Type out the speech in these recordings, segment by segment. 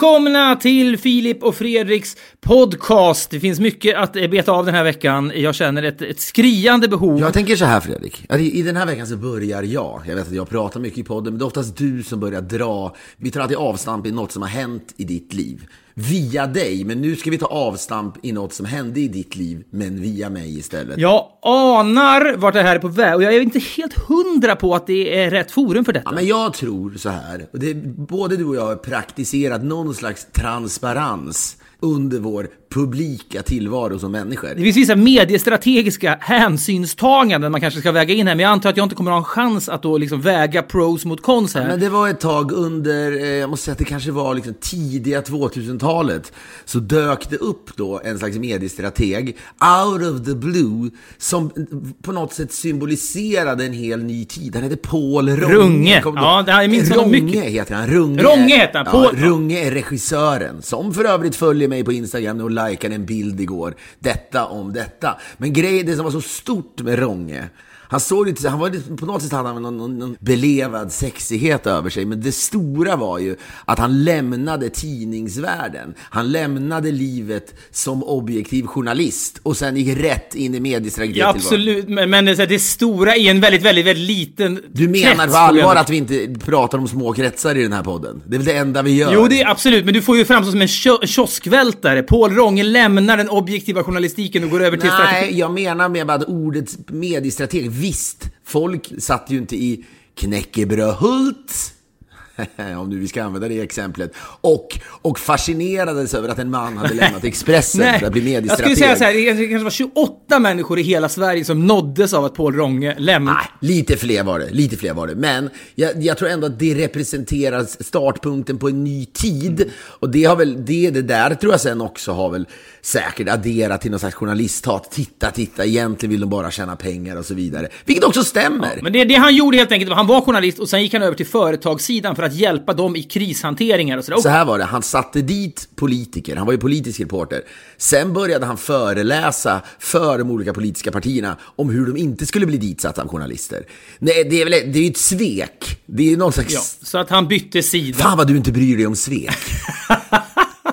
välkomna till Filip och Fredriks podcast. Det finns mycket att beta av den här veckan. Jag känner ett, ett skriande behov. Jag tänker så här Fredrik, att i i den här veckan så börjar jag, jag vet att jag pratar mycket i podden, men det är oftast du som börjar dra, vi tar alltid avstamp i något som har hänt i ditt liv. Via dig, men nu ska vi ta avstamp i något som hände i ditt liv, men via mig istället. Jag anar vart det här är på väg och jag är inte helt hundra på att det är rätt forum för detta. Ja, men jag tror så här, och det, både du och jag har praktiserat någon slags transparens under vår publika tillvaro som människor. Det finns vissa mediestrategiska hänsynstaganden man kanske ska väga in här, men jag antar att jag inte kommer ha en chans att då liksom väga pros mot cons här. Men det var ett tag under, eh, jag måste säga att det kanske var liksom tidiga 2000-talet, så dök det upp då en slags mediestrateg, out of the blue, som på något sätt symboliserade en hel ny tid. Han hette Paul Runge. Runge. Ja, ihåg? det här- jag minns honom Runge mycket. heter han. Runge, Runge heter han. Ja, Paul- Runge är regissören, som för övrigt följer mig på Instagram och likade en bild igår. Detta om detta. Men grejen, det som var så stort med Ronge han såg lite, han var på något sätt hade han någon, någon, någon belevad sexighet över sig, men det stora var ju att han lämnade tidningsvärlden. Han lämnade livet som objektiv journalist och sen gick rätt in i mediestrategisk Ja, absolut, men, men det, är det stora i en väldigt, väldigt, väldigt liten Du menar krets, på allvar att vi inte pratar om små kretsar i den här podden? Det är väl det enda vi gör? Jo, det är absolut, men du får ju framstå som en kio- kioskvältare. Paul Ronge lämnar den objektiva journalistiken och går över till strategi. Nej, jag menar med att ordet mediestrateg. Visst, folk satt ju inte i knäckebrödhult, om nu vi ska använda det exemplet, och, och fascinerades över att en man hade lämnat Expressen för att bli jag mediestrateg. skulle säga så här, det kanske var 28 människor i hela Sverige som nåddes av att Paul Ronge lämnade. Nej, lite fler var det. Lite fler var det. Men jag, jag tror ändå att det representerar startpunkten på en ny tid. Och det har väl, det, det där tror jag sen också har väl säkert adderat till någon slags journalisthat. Titta, titta, egentligen vill de bara tjäna pengar och så vidare. Vilket också stämmer. Men det, det han gjorde helt enkelt han var journalist och sen gick han över till företagssidan för att hjälpa dem i krishanteringar och sådär. Så här var det, han satte dit politiker, han var ju politisk reporter. Sen började han föreläsa för de olika politiska partierna om hur de inte skulle bli ditsatta av journalister. Nej, det är väl det är ju ett svek. Det är någon slags... Ja, så att han bytte sida. Fan vad du inte bryr dig om svek.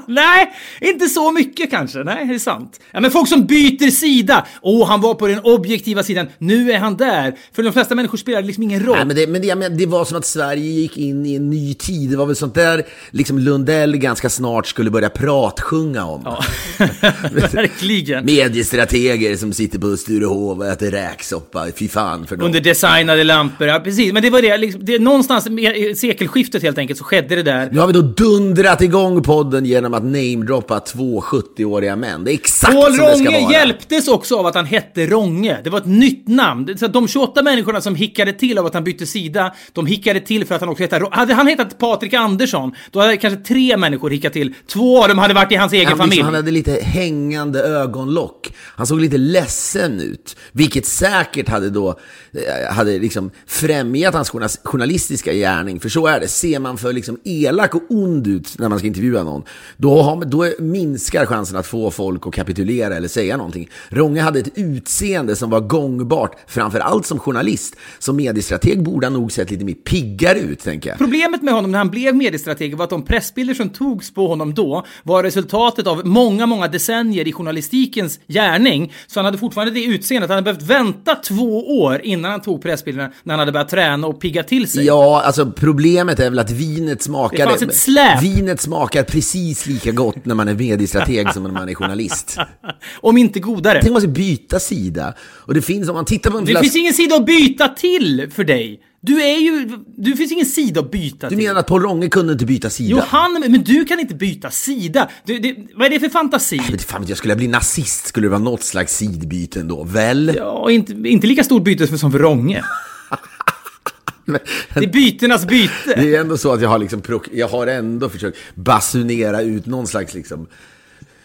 Nej, inte så mycket kanske. Nej, det är sant. Ja, men folk som byter sida. Åh, han var på den objektiva sidan. Nu är han där. För de flesta människor spelar det liksom ingen roll. Nej, men det, men det, menar, det var som att Sverige gick in i en ny tid. Det var väl sånt där liksom Lundell ganska snart skulle börja pratsjunga om. Ja, verkligen. Mediestrateger som sitter på Sturehof och äter räksoppa. Fy fan för dem. Under designade lampor, ja precis. Men det var det, liksom, det någonstans i sekelskiftet helt enkelt så skedde det där. Nu har vi då dundrat igång podden genom att namedroppa två 70-åriga män. Det är exakt Paul som det ska Ronge vara. hjälptes också av att han hette Ronge. Det var ett nytt namn. Så att de 28 människorna som hickade till av att han bytte sida, de hickade till för att han också hette Ro- Hade han hetat Patrik Andersson, då hade kanske tre människor hickat till. Två av dem hade varit i hans egen Han, familj. liksom, han hade lite hängande ögonlock. Han såg lite ledsen ut. Vilket säkert hade då eh, hade liksom främjat hans journalistiska gärning. För så är det. Ser man för liksom elak och ond ut när man ska intervjua någon, då, har, man- då minskar chansen att få folk att kapitulera eller säga någonting. Ronge hade ett utseende som var gångbart, framför allt som journalist. Som mediestrateg borde han nog sett lite mer piggare ut, tänker jag. Problemet med honom när han blev mediestrateg var att de pressbilder som togs på honom då var resultatet av många, många decennier i journalistikens gärning. Så han hade fortfarande det utseendet. Han hade behövt vänta två år innan han tog pressbilderna när han hade börjat träna och pigga till sig. Ja, alltså problemet är väl att vinet smakar... Det fanns ett släp. Vinet smakar precis lika gott när man är mediestrateg som när man är journalist. Om inte godare. Tänk om man ska byta sida. Och det finns, om man tittar på en Det flaska... finns ingen sida att byta till för dig. Du är ju... Du finns ingen sida att byta Du till. menar att Paul Ronge kunde inte byta sida? Jo, han... Men du kan inte byta sida. Du, det, vad är det för fantasi? Men fan, jag skulle jag bli nazist skulle det vara något slags sidbyte ändå, väl? Ja, inte, inte lika stort byte som för Ronge. Det är bytenas byte. Det är ändå så att jag har, liksom, jag har ändå försökt basunera ut någon slags liksom,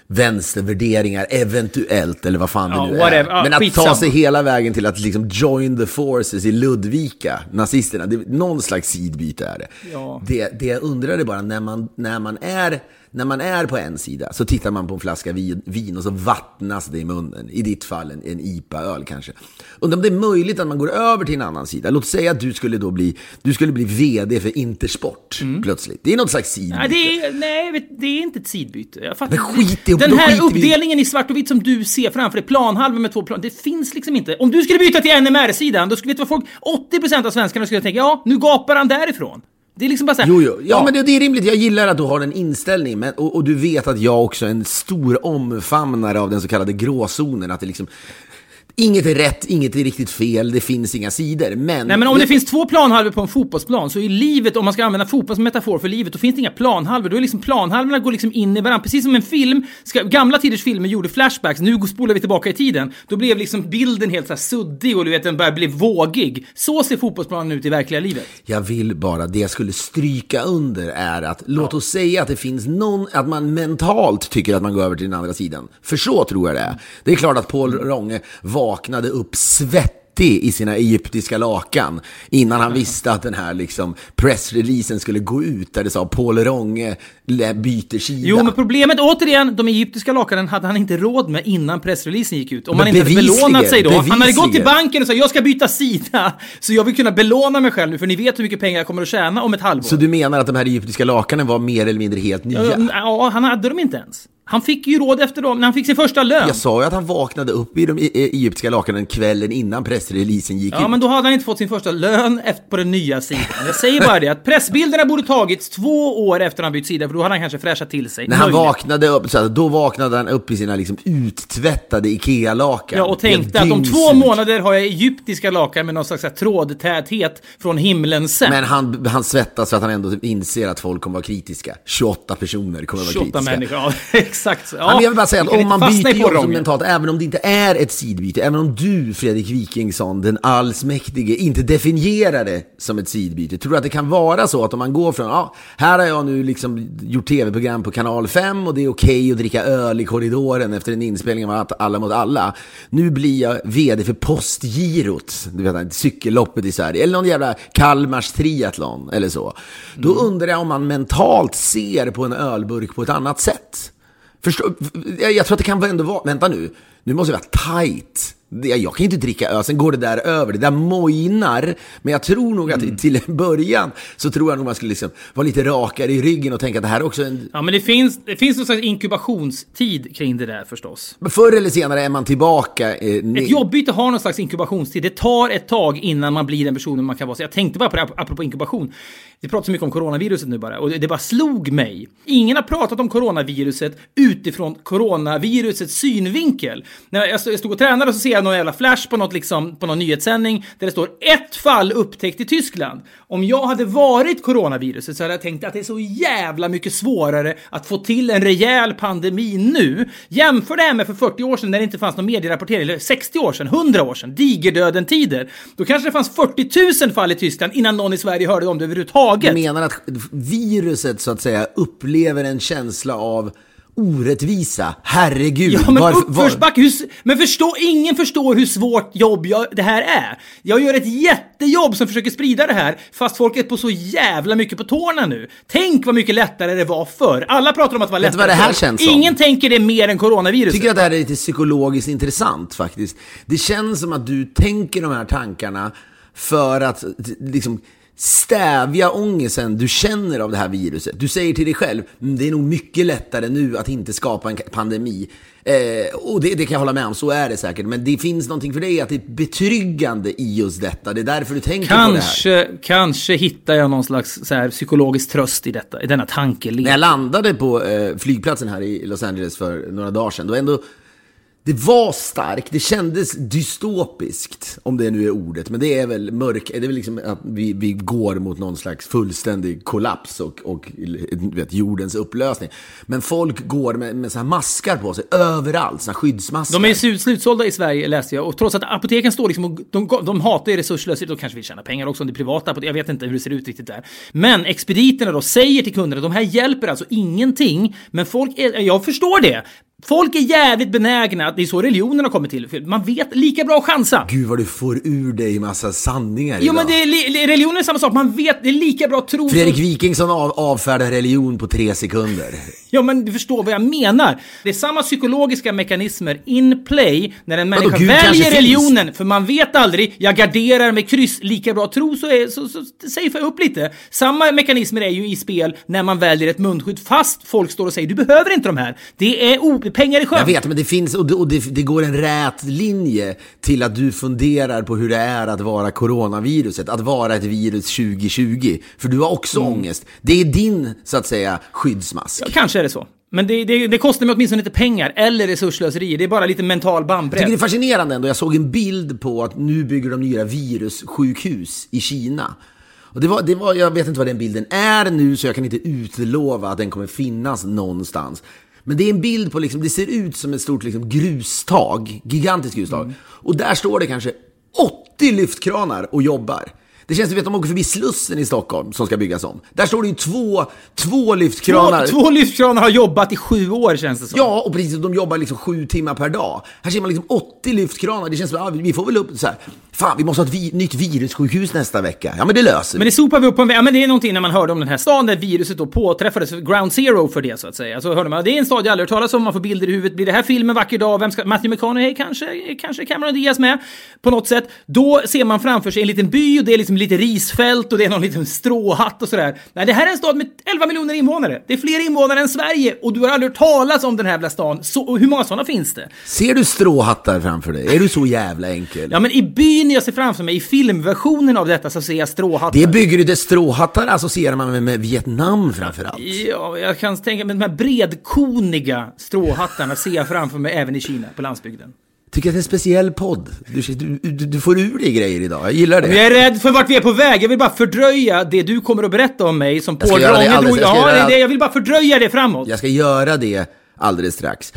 vänstervärderingar, eventuellt, eller vad fan Ja, det nu whatever. är. Ja, Men att ta skitsamma. sig hela vägen till att liksom join the forces i Ludvika, nazisterna, det, någon slags sidbyte är det. Ja. Det, det jag undrade bara, när man, när, man är, när man är på en sida så tittar man på en flaska vin, och så vattnas det i munnen. I ditt fall en, en IPA-öl kanske. Undrar om det är möjligt att man går över till en annan sida. Låt säga att du skulle då bli, du skulle bli VD för Intersport plötsligt. Det är något slags sidbyte. Nej, det är, nej, det är inte ett sidbyte. Jag fattar. Men skit i- Den här uppdelningen i svart och vitt som du ser framför dig, planhalva med två plan, det finns liksom inte. Om du skulle byta till NMR-sidan, då skulle vet vad folk, 80% av svenskarna skulle tänka, ja, nu gapar han därifrån. Det är liksom bara såhär, Jo, jo. Ja, men det, det är rimligt. Jag gillar att du har den inställningen. Men, och, och du vet att jag också är en stor omfamnare av den så kallade gråzonen. Att det liksom... Inget är rätt, inget är riktigt fel, det finns inga sidor. Men... Nej men om det finns två planhalvor på en fotbollsplan så är livet, om man ska använda fotboll som metafor för livet, då finns det inga planhalvor. Då är liksom planhalvorna går liksom in i varandra. Precis som en film, ska, gamla tiders filmer gjorde flashbacks, nu spolar vi tillbaka i tiden. Då blev liksom bilden helt så suddig och du vet den börjar bli vågig. Så ser fotbollsplanen ut i verkliga livet. Jag vill bara, det jag skulle stryka under är att, låt oss säga att det finns någon, att man mentalt tycker att man går över till den andra sidan. För så tror jag det är. Det är klart att Paul Ronge vaknade upp svettig i sina egyptiska lakan innan han visste att den här liksom pressreleasen skulle gå ut där det sa Paul Ronge byter sida. Jo, men problemet återigen, de egyptiska lakanen hade han inte råd med innan pressreleasen gick ut. Om Men man inte hade bevisligen, belånat sig då. Han hade gått till bevisligen. banken och sagt jag ska byta sida, så jag vill kunna belåna mig själv nu, för ni vet hur mycket pengar jag kommer att tjäna om ett halvår. Så du menar att de här egyptiska lakanen var mer eller mindre helt nya? Ja, han hade dem inte ens. Han fick ju råd efter dem, när han fick sin första lön. Jag sa ju att han vaknade upp i de e- e- egyptiska lakanen kvällen innan pressreleasen gick Ja, ut. men då hade han inte fått sin första lön efter på den nya sidan. Jag säger bara det, att pressbilderna borde tagits två år efter han bytt sida, för då hade han kanske fräschat till sig. När han Möjligt. vaknade upp, så här, då vaknade han upp i sina liksom uttvättade IKEA-lakan. Ja, och tänkte att om två månader har jag egyptiska lakan med någon slags här trådtäthet från himlen sen. Men han, han svettas för att han ändå inser att folk kommer vara kritiska. 28 personer kommer vara 28 kritiska. människor, ja exakt. Ja, men jag vill bara säga att om man byter jobb som mentalt, även om det inte är ett sidbyte, även om du, Fredrik Wikingsson, den allsmäktige, inte definierar det som ett sidbyte, tror du att det kan vara så att om man går från, ja, här har jag nu liksom gjort tv-program på kanal 5 och det är okej att dricka öl i korridoren efter en inspelning av Alla mot alla. Nu blir jag vd för Postgirot, du vet, cykelloppet i Sverige, eller någon jävla Kalmars triathlon eller så. Då undrar jag om man mentalt ser på en ölburk på ett annat sätt. Förstå, jag, jag tror att det kan ändå vara, vänta nu, nu måste det vara tight. Jag kan inte dricka öl, sen går det där över, det där mojnar. Men jag tror nog att till en början så tror jag nog man skulle liksom vara lite rakare i ryggen och tänka att det här är också en... Ja, men det finns, det finns någon slags inkubationstid kring det där förstås. Förr eller senare är man tillbaka. Eh, Ett jobbyte har någon slags inkubationstid. Det tar ett tag innan man blir den personen man kan vara. Så jag tänkte bara på det, ap- apropå inkubation. Vi pratar så mycket om coronaviruset nu bara, och det, bara slog mig. Ingen har pratat om coronaviruset utifrån coronavirusets synvinkel. När jag stod, och tränade så ser jag någon jävla flash på, något liksom, på någon nyhetssändning där det står ett fall upptäckt i Tyskland. Om jag hade varit coronaviruset så hade jag tänkt att det är så jävla mycket svårare att få till en rejäl pandemi nu. Jämför det här med för 40 år sedan när det inte fanns någon medierapportering, eller 60 år sedan, 100 år sedan, digerdöden-tider. Då kanske det fanns 40 000 fall i Tyskland innan någon i Sverige hörde om det överhuvudtaget. Du menar att viruset så att säga upplever en känsla av orättvisa. Herregud. Ja, men var- uppförsbacke. S- men förstå, ingen förstår hur svårt jobb jag, det här är. Jag gör ett jättejobb som försöker sprida det här, fast folk är på så jävla mycket på tårna nu. Tänk vad mycket lättare det var förr. Alla pratar om att det var lättare vad det här känns som? Ingen tänker det mer än coronaviruset. tycker att det här är lite psykologiskt intressant faktiskt. Det känns som att du tänker de här tankarna för att liksom stävja ångesten du känner av det här viruset. Du säger till dig själv, "Mm, det är nog mycket lättare nu att inte skapa en pandemi. Eh, och det, det kan jag hålla med om, så är det säkert. Men det finns någonting för dig att det är betryggande i just detta. Det är därför du tänker på det här. Kanske, kanske hittar jag någon slags så psykologisk tröst i detta, i denna tankelek. När jag landade på eh, flygplatsen här i Los Angeles för några dagar sedan, då ändå det var starkt, det kändes dystopiskt, om det nu är ordet. Men det är väl mörk, det är väl liksom att vi, vi går mot någon slags fullständig kollaps och, och vet, jordens upplösning. Men folk går med, med så här maskar på sig överallt, såna skyddsmasker. De är slutsålda i Sverige läste jag och trots att apoteken står liksom och de, de hatar ju resurslöshet, de kanske vill tjäna pengar också om det är privata apotek, jag vet inte hur det ser ut riktigt där. Men expediterna då säger till kunderna, de här hjälper alltså ingenting, men folk är, jag förstår det. Folk är jävligt benägna, att det är så religionen har kommit till. Man vet lika bra att chansa. Gud vad du får ur dig massa sanningar Jo idag. men det är, li- religionen är samma sak, man vet, det är lika bra att tro Fredrik Wikingsson av, avfärdar religion på tre sekunder. Ja, men du förstår vad jag menar. Det är samma psykologiska mekanismer in play när en människa kanske väljer finns? religionen. För man vet aldrig, jag garderar med kryss, lika bra tro så, är, så, så, så safear jag upp lite. Samma mekanismer är ju i spel när man väljer ett munskydd fast folk står och säger du behöver inte de här. Det är o- pengar i sjön. Jag vet, men det finns, och det, och det, det går en rät linje till att du funderar på hur det är att vara coronaviruset, att vara ett virus 2020. För du har också Mm. ångest. Det är din, så att säga, skyddsmask. Kanske är det så. Men det, det, det kostar mig åtminstone lite pengar eller resurslöseri. Det är bara lite mental Jag tycker det bandbredd. är fascinerande ändå. Jag såg en bild på att nu bygger de nya virussjukhus i Kina. Och det var, det var, jag vet inte vad den bilden är nu, så jag kan inte utlova att den kommer finnas någonstans. Men det är en bild på, liksom, det ser ut som ett stort liksom, grustag, gigantiskt grustag. Och där står det kanske 80 lyftkranar och jobbar. Det känns som att de åker förbi Slussen i Stockholm som ska byggas om. Där står det ju två, två lyftkranar. Två, två lyftkranar har jobbat i sju år känns det som. Ja, och precis, de jobbar liksom sju timmar per dag. Här ser man liksom 80 lyftkranar. Det känns som att ja, vi får väl upp så här. Fan, vi måste ha ett vi nytt virussjukhus nästa vecka. Ja, men det löser Men vi. det sopar vi upp på en. Ja, men det är någonting när man hörde om den här staden där viruset då påträffades, ground zero för det så att säga. Så hörde man, det är en stad jag aldrig hört talas om, man får bilder i huvudet. Blir det här filmen vacker dag? Vem ska, Matthew McConaughey kanske? Kanske Cameron Diaz med? På något sätt. Då ser man framför sig en liten by och det är liksom lite risfält och det är någon liten stråhatt och sådär. Nej, det här är en stad med 11 miljoner invånare. Det är fler invånare än Sverige och du har aldrig hört talas om den här jävla stan. Så, hur många sådana finns det? Ser du stråhattar framför dig? Är du så jävla enkel? Ja, men i byn jag ser framför mig, i filmversionen av detta, så ser jag stråhattar. Det bygger du, det stråhattar associerar man med, med Vietnam framförallt. Ja, jag kan tänka mig de här bredkoniga stråhattarna ser jag framför mig även i Kina, på landsbygden. Tycker att det är en speciell podd. Du, du, du, får ur dig grejer idag. Jag gillar det. Jag är rädd för vart vi är på väg. Jag vill bara fördröja det du kommer att berätta om mig som Paul Ronge drog. jag Ja, det. Jag vill bara fördröja det framåt. Jag ska göra det alldeles strax.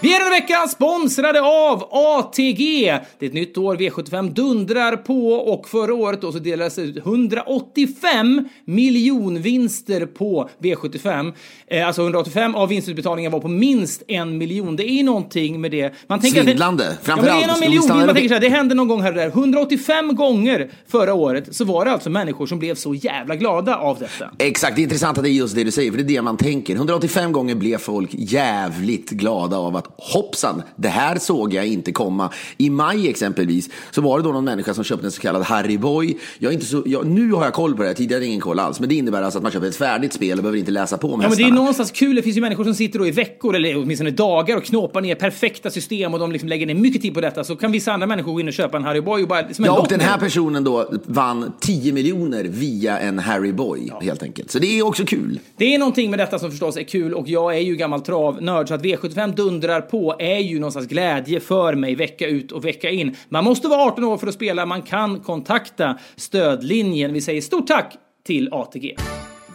Vi är den veckan sponsrade av ATG. Det är ett nytt år, V75 dundrar på och förra året då så delades det ut 185 miljonvinster på V75. Eh, alltså 185 av vinstutbetalningen var på minst en miljon. Det är någonting med det. Man tänker Svindlande. Det, ja, Framförallt vi miljon. Man tänker så här, det hände någon gång här och där. 185 gånger förra året så var det alltså människor som blev så jävla glada av detta. Exakt, det är intressant att det är just det du säger, för det är det man tänker. 185 gånger blev folk jävligt glada av att hoppsan, det här såg jag inte komma. I maj exempelvis så var det då någon människa som köpte en så kallad Harry Boy. Jag inte så, jag, nu har jag koll på det här, tidigare ingen koll alls. Men det innebär alltså att man köper ett färdigt spel och behöver inte läsa på om Ja, men det är hästarna. någonstans kul. Det finns ju människor som sitter då i veckor eller åtminstone dagar och knåpar ner perfekta system och de liksom lägger ner mycket tid på detta. Så kan vissa andra människor gå in och köpa en Harry Boy och bara som en Ja, och den här personen då vann 10 miljoner via en Harry Boy, helt enkelt. Så det är också kul. Det är någonting med detta som förstås är kul och jag är ju gammal travnörd så att V75 dundrar på är ju någonstans glädje för mig vecka ut och vecka in. Man måste vara 18 år för att spela, man kan kontakta stödlinjen. Vi säger stort tack till ATG.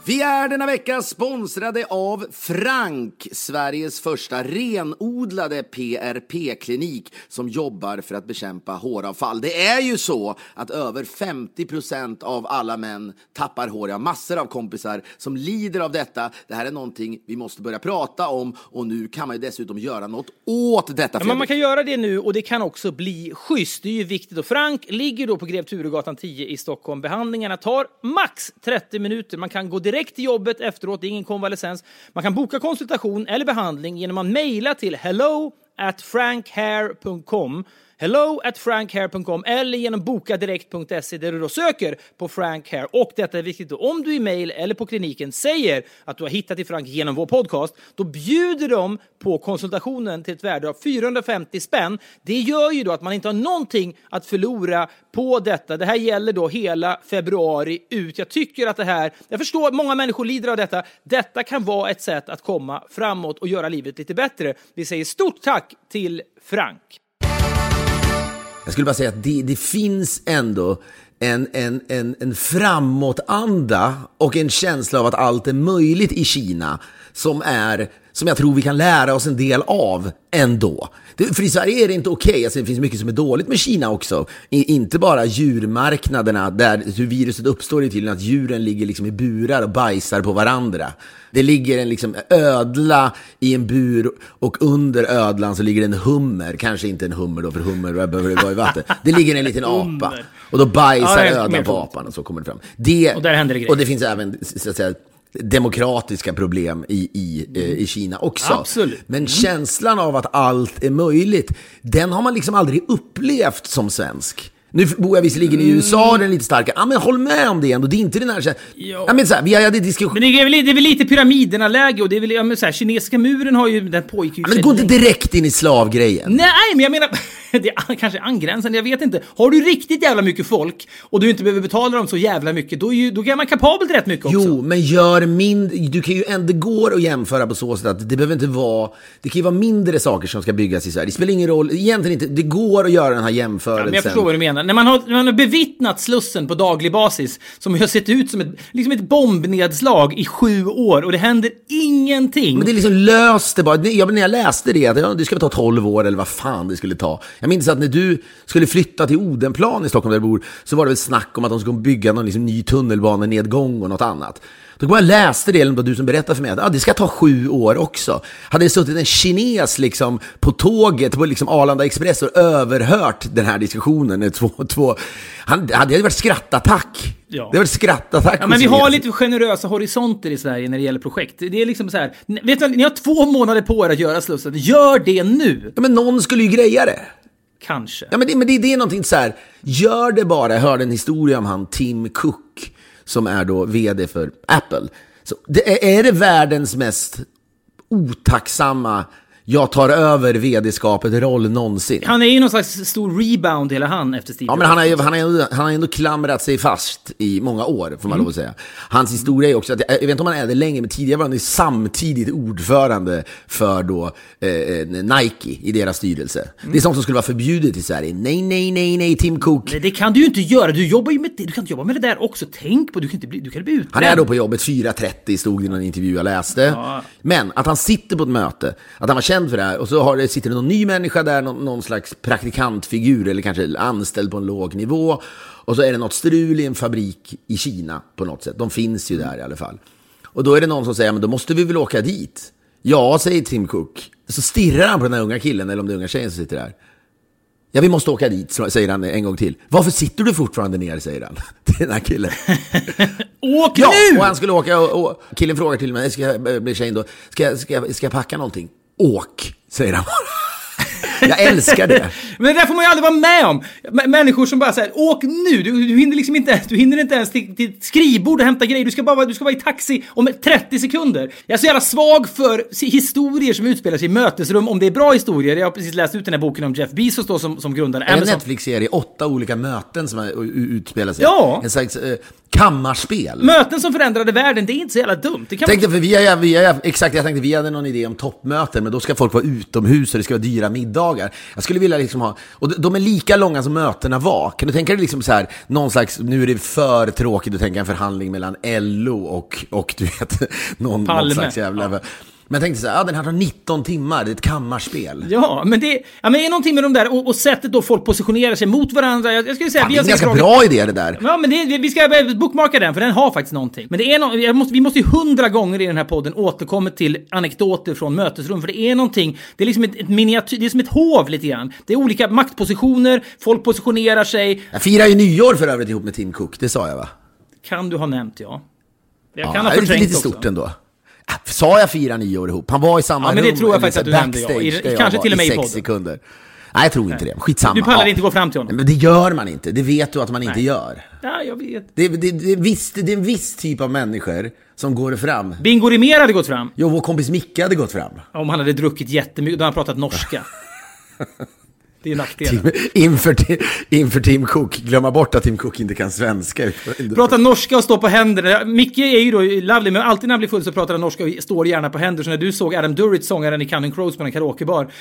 Vi är denna vecka sponsrade av Frank, Sveriges första renodlade PRP-klinik som jobbar för att bekämpa håravfall. Det är ju så att över 50 procent av alla män tappar hår. Jag har massor av kompisar som lider av detta. Det här är någonting vi måste börja prata om och nu kan man ju dessutom göra något åt detta. Ja, men man kan göra det nu och det kan också bli schysst. Det är ju viktigt. Och Frank ligger då på Grev Turegatan 10 i Stockholm. Behandlingarna tar max 30 minuter. Man kan gå direkt Direkt till jobbet efteråt. Det är ingen konvalescens. Man kan boka konsultation eller behandling genom att mejla till hello at frankhair.com hello at frankhair.com eller genom bokadirekt.se där du då söker på Frank Hair. Och detta är viktigt, då, om du i mail eller på kliniken säger att du har hittat till Frank genom vår podcast, då bjuder de på konsultationen till ett värde av 450 spänn. Det gör ju då att man inte har någonting att förlora på detta. Det här gäller då hela februari ut. Jag tycker att det här, jag förstår att många människor lider av detta. Detta kan vara ett sätt att komma framåt och göra livet lite bättre. Vi säger stort tack till Frank. Jag skulle bara säga att det, det finns ändå en, en, en, en framåtanda och en känsla av att allt är möjligt i Kina som, är, som jag tror vi kan lära oss en del av ändå. Det, för i Sverige är det inte okej, okay. alltså, det finns mycket som är dåligt med Kina också. I, inte bara djurmarknaderna där hur viruset uppstår är tydligen att djuren ligger liksom i burar och bajsar på varandra. Det ligger en liksom ödla i en bur och under ödlan så ligger en hummer. Kanske inte en hummer då, för hummer behöver vara i vatten. Det ligger en liten apa. Och då bajsar Ja, ödlan på apan och så kommer det fram. Det, Och där händer det grejer. och det finns även, så att säga, demokratiska problem i, i, eh, i Kina också. Absolut. Men Mm. känslan av att allt är möjligt, den har man liksom aldrig upplevt som svensk. Nu bor jag visserligen i USA, den är lite starkare. Ja, men håll med om det ändå. Det är inte den här... Mm. Ja. Ja, men så här, vi hade diskussion... Men det är väl, det är väl lite pyramiderna-läge och det är väl, ja, men så här, kinesiska muren har ju, den pågick ju Ja, men gå inte direkt in i slavgrejen. Nej, men jag menar, det är kanske angränsande, jag vet inte. Har du riktigt jävla mycket folk och du inte behöver betala dem så jävla mycket, då är, ju, då är man kapabel till rätt mycket också. Jo, men gör mindre. Du kan ju ändå går att jämföra på så sätt att det behöver inte vara. Det kan ju vara mindre saker som ska byggas i Sverige. Det spelar ingen roll. Egentligen inte. Det går att göra den här jämförelsen. Men jag förstår vad du menar. När man har, när man har bevittnat Slussen på daglig basis, som har sett ut som ett, liksom ett bombnedslag i sju år och det händer ingenting. Men det är liksom löst det bara. Jag, när jag läste det, att ja, det ska ta 12 år eller vad fan det skulle ta. Jag minns att när du skulle flytta till Odenplan i Stockholm där du bor, så var det väl snack om att de skulle bygga någon liksom ny tunnelbanenedgång och något annat. Då kom jag och läste det, eller du som berättade för mig att ah, det ska ta sju år också. Hade det suttit en kines liksom på tåget på liksom Arlanda Express och överhört den här diskussionen, två, två, han, det hade varit skrattattack. Ja. Det hade varit skrattattack Ja, men vi har lite generösa horisonter i Sverige när det gäller projekt. Det är liksom så här, vet du, ni har två månader på er att göra Slussen. Gör det nu! Ja, men någon skulle ju greja det. Kanske. Ja, men det, men det, det är någonting så här, gör det bara. Jag hörde en historia om han Tim Cook, som är då vd för Apple. Så det är, det världens mest otacksamma, jag tar över vd-skapet roll någonsin? Han är ju någon slags stor rebound hela han efter Steve Ja, men han har, ju, han, har han har ändå klamrat sig fast i många år, får man lov att säga. Hans historia är också att, jag vet inte om han är det länge, men tidigare var han ju samtidigt ordförande för då eh, Nike i deras styrelse. Det är sånt som skulle vara förbjudet i Sverige. Nej, nej, nej, nej, Tim Cook. Nej, det kan du ju inte göra. Du jobbar ju med det. Du kan inte jobba med det där också. Tänk på, du kan inte bli, du kan bli utbränd. Han är då på jobbet 4.30 stod det i någon intervju jag läste. Men att han sitter på ett möte, att han var känd för det här och så har det, sitter det någon ny människa där, någon, någon slags praktikantfigur eller kanske anställd på en låg nivå. Och så är det något strul i en fabrik i Kina på något sätt. De finns ju där i alla fall. Och då är det någon som säger, men då måste vi väl åka dit? Ja, säger Tim Cook. Så stirrar han på den här unga killen, eller om det är unga tjejen som sitter där. Ja, vi måste åka dit, säger han en gång till. Varför sitter du fortfarande ner, säger han till den här killen. Åk Ja, nu! och han skulle åka och, och killen frågar till mig, ska jag bli tjejen då, ska, ska, ska jag packa någonting? Åk, säger han Jag älskar det. Men det där får man ju aldrig vara med om. Människor som bara säger åk nu. Du, du hinner liksom inte, du hinner inte ens till, till skrivbord och hämta grejer. Du ska bara du ska vara i taxi om 30 sekunder. Jag är så jävla svag för historier som utspelar sig i mötesrum, om det är bra historier. Jag har precis läst ut den här boken om Jeff Bezos då som, som grundare en Amazon. Netflix-serie, åtta olika möten som utspelar sig? Ja. En slags eh, kammarspel. Möten som förändrade världen, det är inte så jävla dumt. Det kan Tänkte, för vi har, vi har, exakt, jag tänkte vi hade någon idé om toppmöten, men då ska folk vara utomhus och det ska vara dyra middagar. Jag skulle vilja liksom ha, och de- de är lika långa som mötena var. Kan du tänka dig liksom så här, någon slags, nu är det för tråkigt att tänka en förhandling mellan LO och, och du vet, någon, Palme. någon slags jävla... Men jag tänkte så här, ja, den här tar 19 timmar, det är ett kammarspel. Ja, men det, ja, men det är någonting med de där och, och sättet då folk positionerar sig mot varandra. Jag, jag skulle säga, Fan, det är en ganska dragit- bra idé det där. Ja, men det, vi ska bookmarka den, för den har faktiskt någonting. Men det är no, måste, vi måste ju hundra gånger i den här podden återkommit till anekdoter från mötesrum, för det är någonting, det är liksom ett, ett miniatyr, det är som ett hov lite grann. Det är olika maktpositioner, folk positionerar sig. Jag firar ju nyår för övrigt ihop med Tim Cook, det sa jag va? Kan du ha nämnt, ja. Jag Ja, kan ha det är lite, förträngt lite också. stort ändå. Äh, Sa jag fira nyår ihop? Han var i samma Ja, men det rum. tror jag faktiskt att du nämnde, ja. I- jag kanske var till och med i sex podden. sekunder. Nej, jag tror inte det. Skitsamma. Du pallar Ja. inte gå fram till honom? Men det gör man inte. Det vet du att man inte gör. Ja, jag vet. Det, det, det, är viss, det är en viss typ av människor som går fram. Bingo Rimér hade gått fram. Jo, vår kompis Micke hade gått fram. Om han hade druckit jättemycket, då hade han pratat norska. Det är nackdelen. Inför, inför Tim Cook. Glömma bort att Tim Cook inte kan svenska. Prata norska och stå på händer. Micke är ju då lovely, men alltid när han blir full så pratar han norska och står gärna på händer. Så när du såg Adam Duritz, sångaren i Counting Crows på en karaokebar,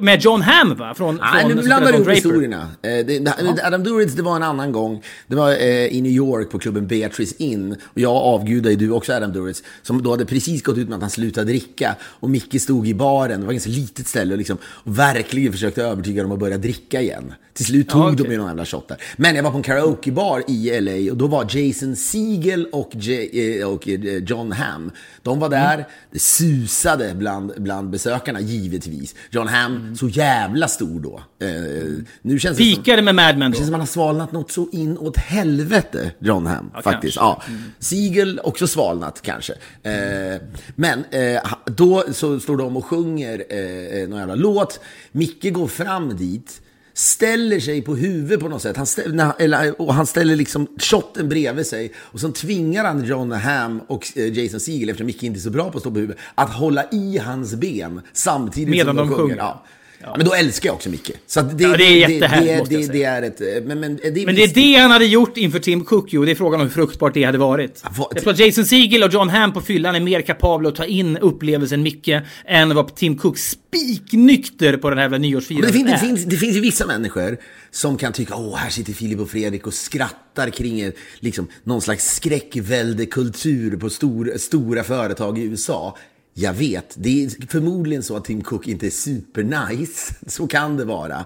med John Hamm va? Från, Nej, från nu blandar du ihop historierna. Eh, det, det, Adam Duritz, det var en annan gång. Det var eh, i New York på klubben Beatrice Inn. Och jag avgudar ju du också Adam Duritz. Som då hade precis gått ut med att han slutade dricka. Och Micke stod i baren, det var ett ganska litet ställe, och, liksom, och verkligen försökte övertyga dem att börja dricka igen. Till slut tog Ja, okej. de ju någon jävla shot där. Men jag var på en karaokebar i LA och då var Jason Segel och, J- eh, och eh, John Hamm. De var där, Mm. det susade bland, bland besökarna givetvis. John Hamm, Mm. så jävla stor då. Eh, nu känns det som, med Mad Men det känns som han har svalnat något så in åt helvete, John Hamm. faktiskt. kanske. Mm. Ja. Siegel också svalnat kanske. Eh, men eh, då så står de och sjunger eh, någon jävla låt. Micke går fram dit. Ställer sig på huvudet på något sätt. Han ställer, eller, och han ställer liksom shotten bredvid sig. Och så tvingar han John Hamm och eh, Jason Siegel, eftersom Micke inte är så bra på att stå på huvudet, att hålla i hans ben samtidigt Medan som de, de sjunger. sjunger. Ja. Ja, men då älskar jag också Micke. Så det, Ja, det är jättehärligt, det, det, säga. det är ett... eh, Men, men, det är Men det är det han hade gjort inför Tim Cook ju, och det är frågan om hur fruktbart det hade varit. vad- Jag tror att Jason Segel och John Hamm på fyllan är mer kapabla att ta in upplevelsen Micke än vad Tim Cook spiknykter på den här jävla nyårsfirandet det, finns, det, finns, det finns ju vissa människor som kan tycka, åh, här sitter Filip och Fredrik och skrattar kring liksom, någon slags skräckväldekultur på stor, stora företag i USA. Jag vet, det är förmodligen så att Tim Cook inte är supernice. Så kan det vara.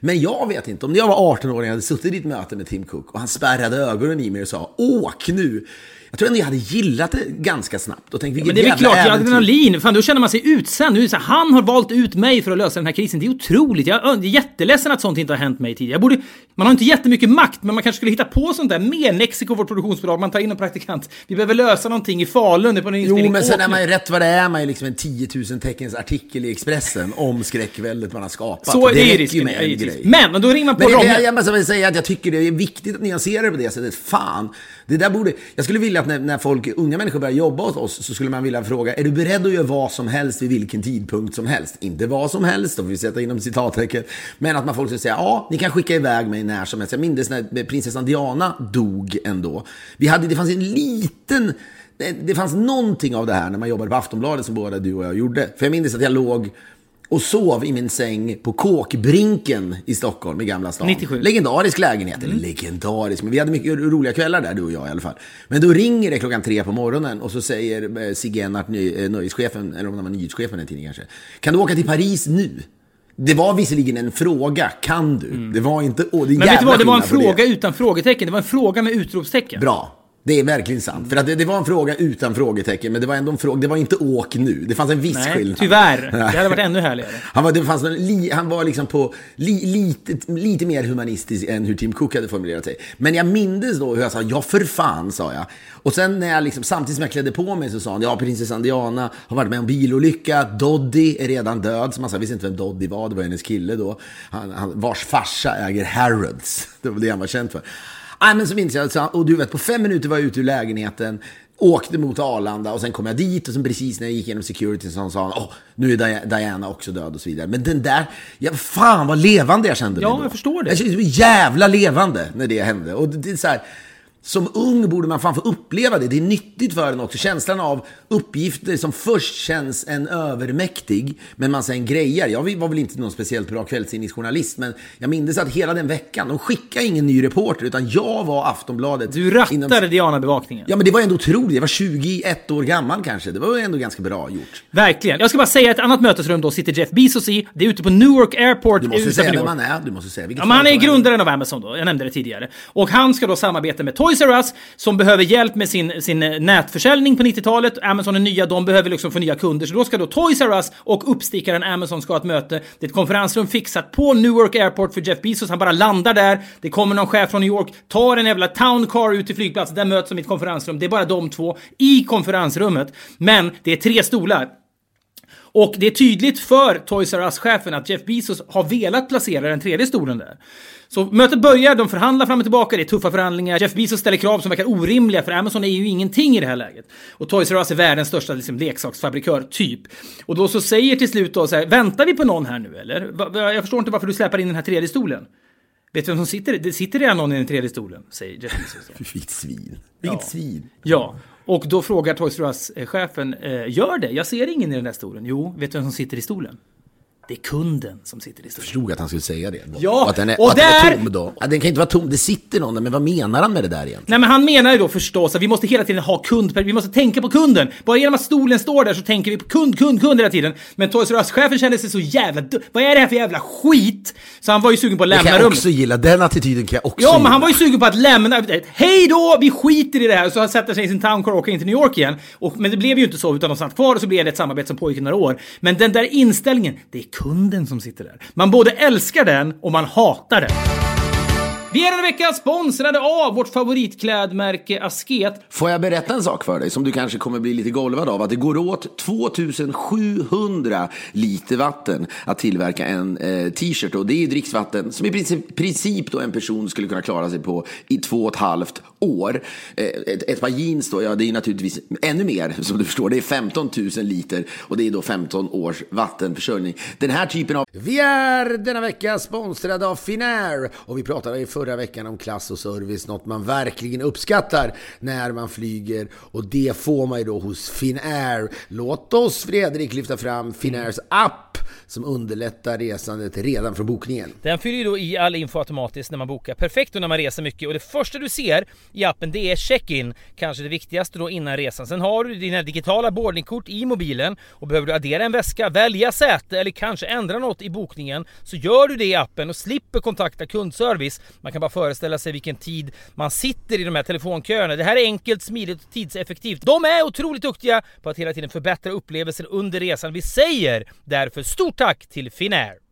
Men jag vet inte, om jag var 18 år och jag hade suttit i ett möte med Tim Cook och han spärrade ögonen i mig och sa, åk nu. Jag tror ändå jag hade gillat det ganska snabbt och tänkt, vilket Men det är väl klart, ja, äventyr. adrenalin. Fan, då känner man sig utsänd. Nu är det så här, han har valt ut mig för att lösa den här krisen. Det är otroligt. Jag är jätteledsen att sånt inte har hänt mig tidigare. Jag borde, man har inte jättemycket makt, men man kanske skulle hitta på sånt där med Nexiko, vårt produktionsbolag. Man tar in en praktikant. Vi behöver lösa någonting i Falun. Det är på en Jo, men sen är man ju rätt vad det är, man är liksom en 10 000 teckens artikel i Expressen om skräckväldet man har skapat. Så det är ju räcker risken. med ja, en grej. Men, då ringer man på Men det, Romme. jag, jag väl säga att jag tycker det är viktigt att nyansera det på det sättet. Fan, det där borde... Jag skulle vilja att när, när folk, unga människor börjar jobba hos oss så skulle man vilja fråga, är du beredd att göra vad som helst vid vilken tidpunkt som helst? Inte vad som helst, då får vi sätta inom citattecken. Men att man folk skulle säga, ja, ni kan skicka iväg mig när som helst. Jag minns när prinsessan Diana dog ändå. Vi hade, det fanns en liten... Det, det fanns någonting av det här när man jobbade på Aftonbladet som både du och jag gjorde. För jag minns att jag låg och sov i min säng på Kåkbrinken i Stockholm, i Gamla stan. 97. Legendarisk lägenhet, eller legendarisk, men vi hade mycket roliga kvällar där, du och jag i alla fall. Men då ringer det klockan tre på morgonen och så säger eh, Sigge Ennart, ny, eh, nöjeschefen, eller om det var nyhetschefen den tiden kanske, kan du åka till Paris nu? Det var visserligen en fråga, kan du? Det var inte... Åh, det är Men vet du vad, det var en fråga utan frågetecken. Det var en fråga med utropstecken. Bra. Det är verkligen sant. För att det, det var en fråga utan frågetecken, men det var ändå en fråga. Det var inte åk nu. Det fanns en viss Nej, skillnad. tyvärr. Det hade varit ännu härligare. Han var, det fanns en, li, han var liksom på li, lite, lite mer humanistisk än hur Tim Cook hade formulerat sig. Men jag mindes då hur jag sa, ja för fan, sa jag. Och sen när jag liksom, samtidigt som jag klädde på mig så sa han, ja prinsessan Diana har varit med om bilolycka, Doddy är redan död. Som han sa, jag visste inte vem Doddy var, det var hennes kille då. Han, han, vars farsa äger Harrods. Det var det han var känd för. Nej, men så minns jag, och du vet, på fem minuter var jag ute ur lägenheten, åkte mot Arlanda och sen kom jag dit och sen precis när jag gick igenom security så sa han, åh, nu är Dia- Diana också död och så vidare. Men den där, ja, fan vad levande jag kände Ja, mig då. jag förstår det. Jag kände mig jävla levande när det hände. Och det, det är så här, som ung borde man fan få uppleva det. Det är nyttigt för en också. Känslan av uppgifter som först känns en övermäktig, men man sen grejar. Jag var väl inte någon speciellt bra kvällstidningsjournalist, men jag minns att hela den veckan, de skickade ingen ny reporter, utan jag var Aftonbladet. Du rattade inom- Diana-bevakningen. Ja, men det var ändå otroligt. Jag var 21 år gammal kanske. Det var ändå ganska bra gjort. Verkligen. Jag ska bara säga ett annat mötesrum då sitter Jeff Bezos i. Det är ute på Newark Airport Du måste säga vem han är. Du måste säga vilket Ja, men han är grundaren av Amazon då, jag nämnde det tidigare. Och han ska då samarbeta med Toys R Us som behöver hjälp med sin, sin nätförsäljning på 90-talet. Amazon är nya, de behöver liksom få nya kunder. Så då ska då Toys R Us och uppstickaren Amazon ska ha ett möte. Det är ett konferensrum fixat på Newark Airport för Jeff Bezos. Han bara landar där. Det kommer någon chef från New York, tar en jävla town car ut till flygplatsen. Där möts de i ett konferensrum. Det är bara de två i konferensrummet. Men det är tre stolar. Och det är tydligt för Toys R Us-chefen att Jeff Bezos har velat placera den tredje stolen där. Så mötet börjar, de förhandlar fram och tillbaka, det är tuffa förhandlingar. Jeff Bezos ställer krav som verkar orimliga för Amazon är ju ingenting i det här läget. Och Toys R Us är världens största liksom, leksaksfabrikör, typ. Och då så säger till slut då så här, väntar vi på någon här nu eller? Jag förstår inte varför du släpar in den här tredje stolen. Vet du vem som sitter? Det sitter redan någon i den tredje stolen, säger Jeff Bezos. Vilket svin. Vilket Ja. svin. Ja, och då frågar Toys R Us-chefen, eh, gör det? Jag ser ingen i den där stolen. Jo, vet du vem som sitter i stolen? Det är kunden som sitter i stolen. förstod att han skulle säga det. Ja, och att den är, och att den där- är tom då. Den kan inte vara tom, det sitter någon där, men vad menar han med det där egentligen? Nej men han menar ju då förstås att vi måste hela tiden ha kund, vi måste tänka på kunden. Bara genom att stolen står där så tänker vi på kund, kund, kund hela tiden. Men Toys R Us-chefen kände sig så jävla Vad är det här för jävla skit? Så han var ju sugen på att Det lämna kan jag rummet. också gilla, den attityden kan jag också Ja, men han var ju sugen på att lämna. Hej då, vi skiter i det här. Så han sätter sig i sin town car och åker in till New York igen. Och, men det blev ju inte så, utan de satt kvar och så blev det ett samarbete som pågick i några år. Men den där inställningen, det är kunden som sitter där. Man både älskar den och man hatar den. Vi är denna vecka sponsrade av vårt favoritklädmärke Asket. Får jag berätta en sak för dig som du kanske kommer bli lite golvad av? Att det går åt 2700 liter vatten att tillverka en eh, t-shirt. Och det är ju dricksvatten som i princip, princip då en person skulle kunna klara sig på i två och ett halvt år. Eh, ett, ett par jeans då, ja det är naturligtvis ännu mer som du förstår. Det är 15 000 liter och det är då 15 års vattenförsörjning. Den här typen av... Vi är denna vecka sponsrade av Finnair och vi pratade i förra förra veckan om klass och service, något man verkligen uppskattar när man flyger och det får man ju då hos Finnair. Låt oss Fredrik lyfta fram Finnairs app som underlättar resandet redan från bokningen. Den fyller ju då i all info automatiskt när man bokar. Perfekt då när man reser mycket och det första du ser i appen det är check-in. Kanske det viktigaste då innan resan. Sen har du dina digitala boardingkort i mobilen och behöver du addera en väska, välja säte eller kanske ändra något i bokningen så gör du det i appen och slipper kontakta kundservice. Man man kan bara föreställa sig vilken tid man sitter i de här telefonköerna. Det här är enkelt, smidigt och tidseffektivt. De är otroligt duktiga på att hela tiden förbättra upplevelsen under resan. Vi säger därför stort tack till Finnair!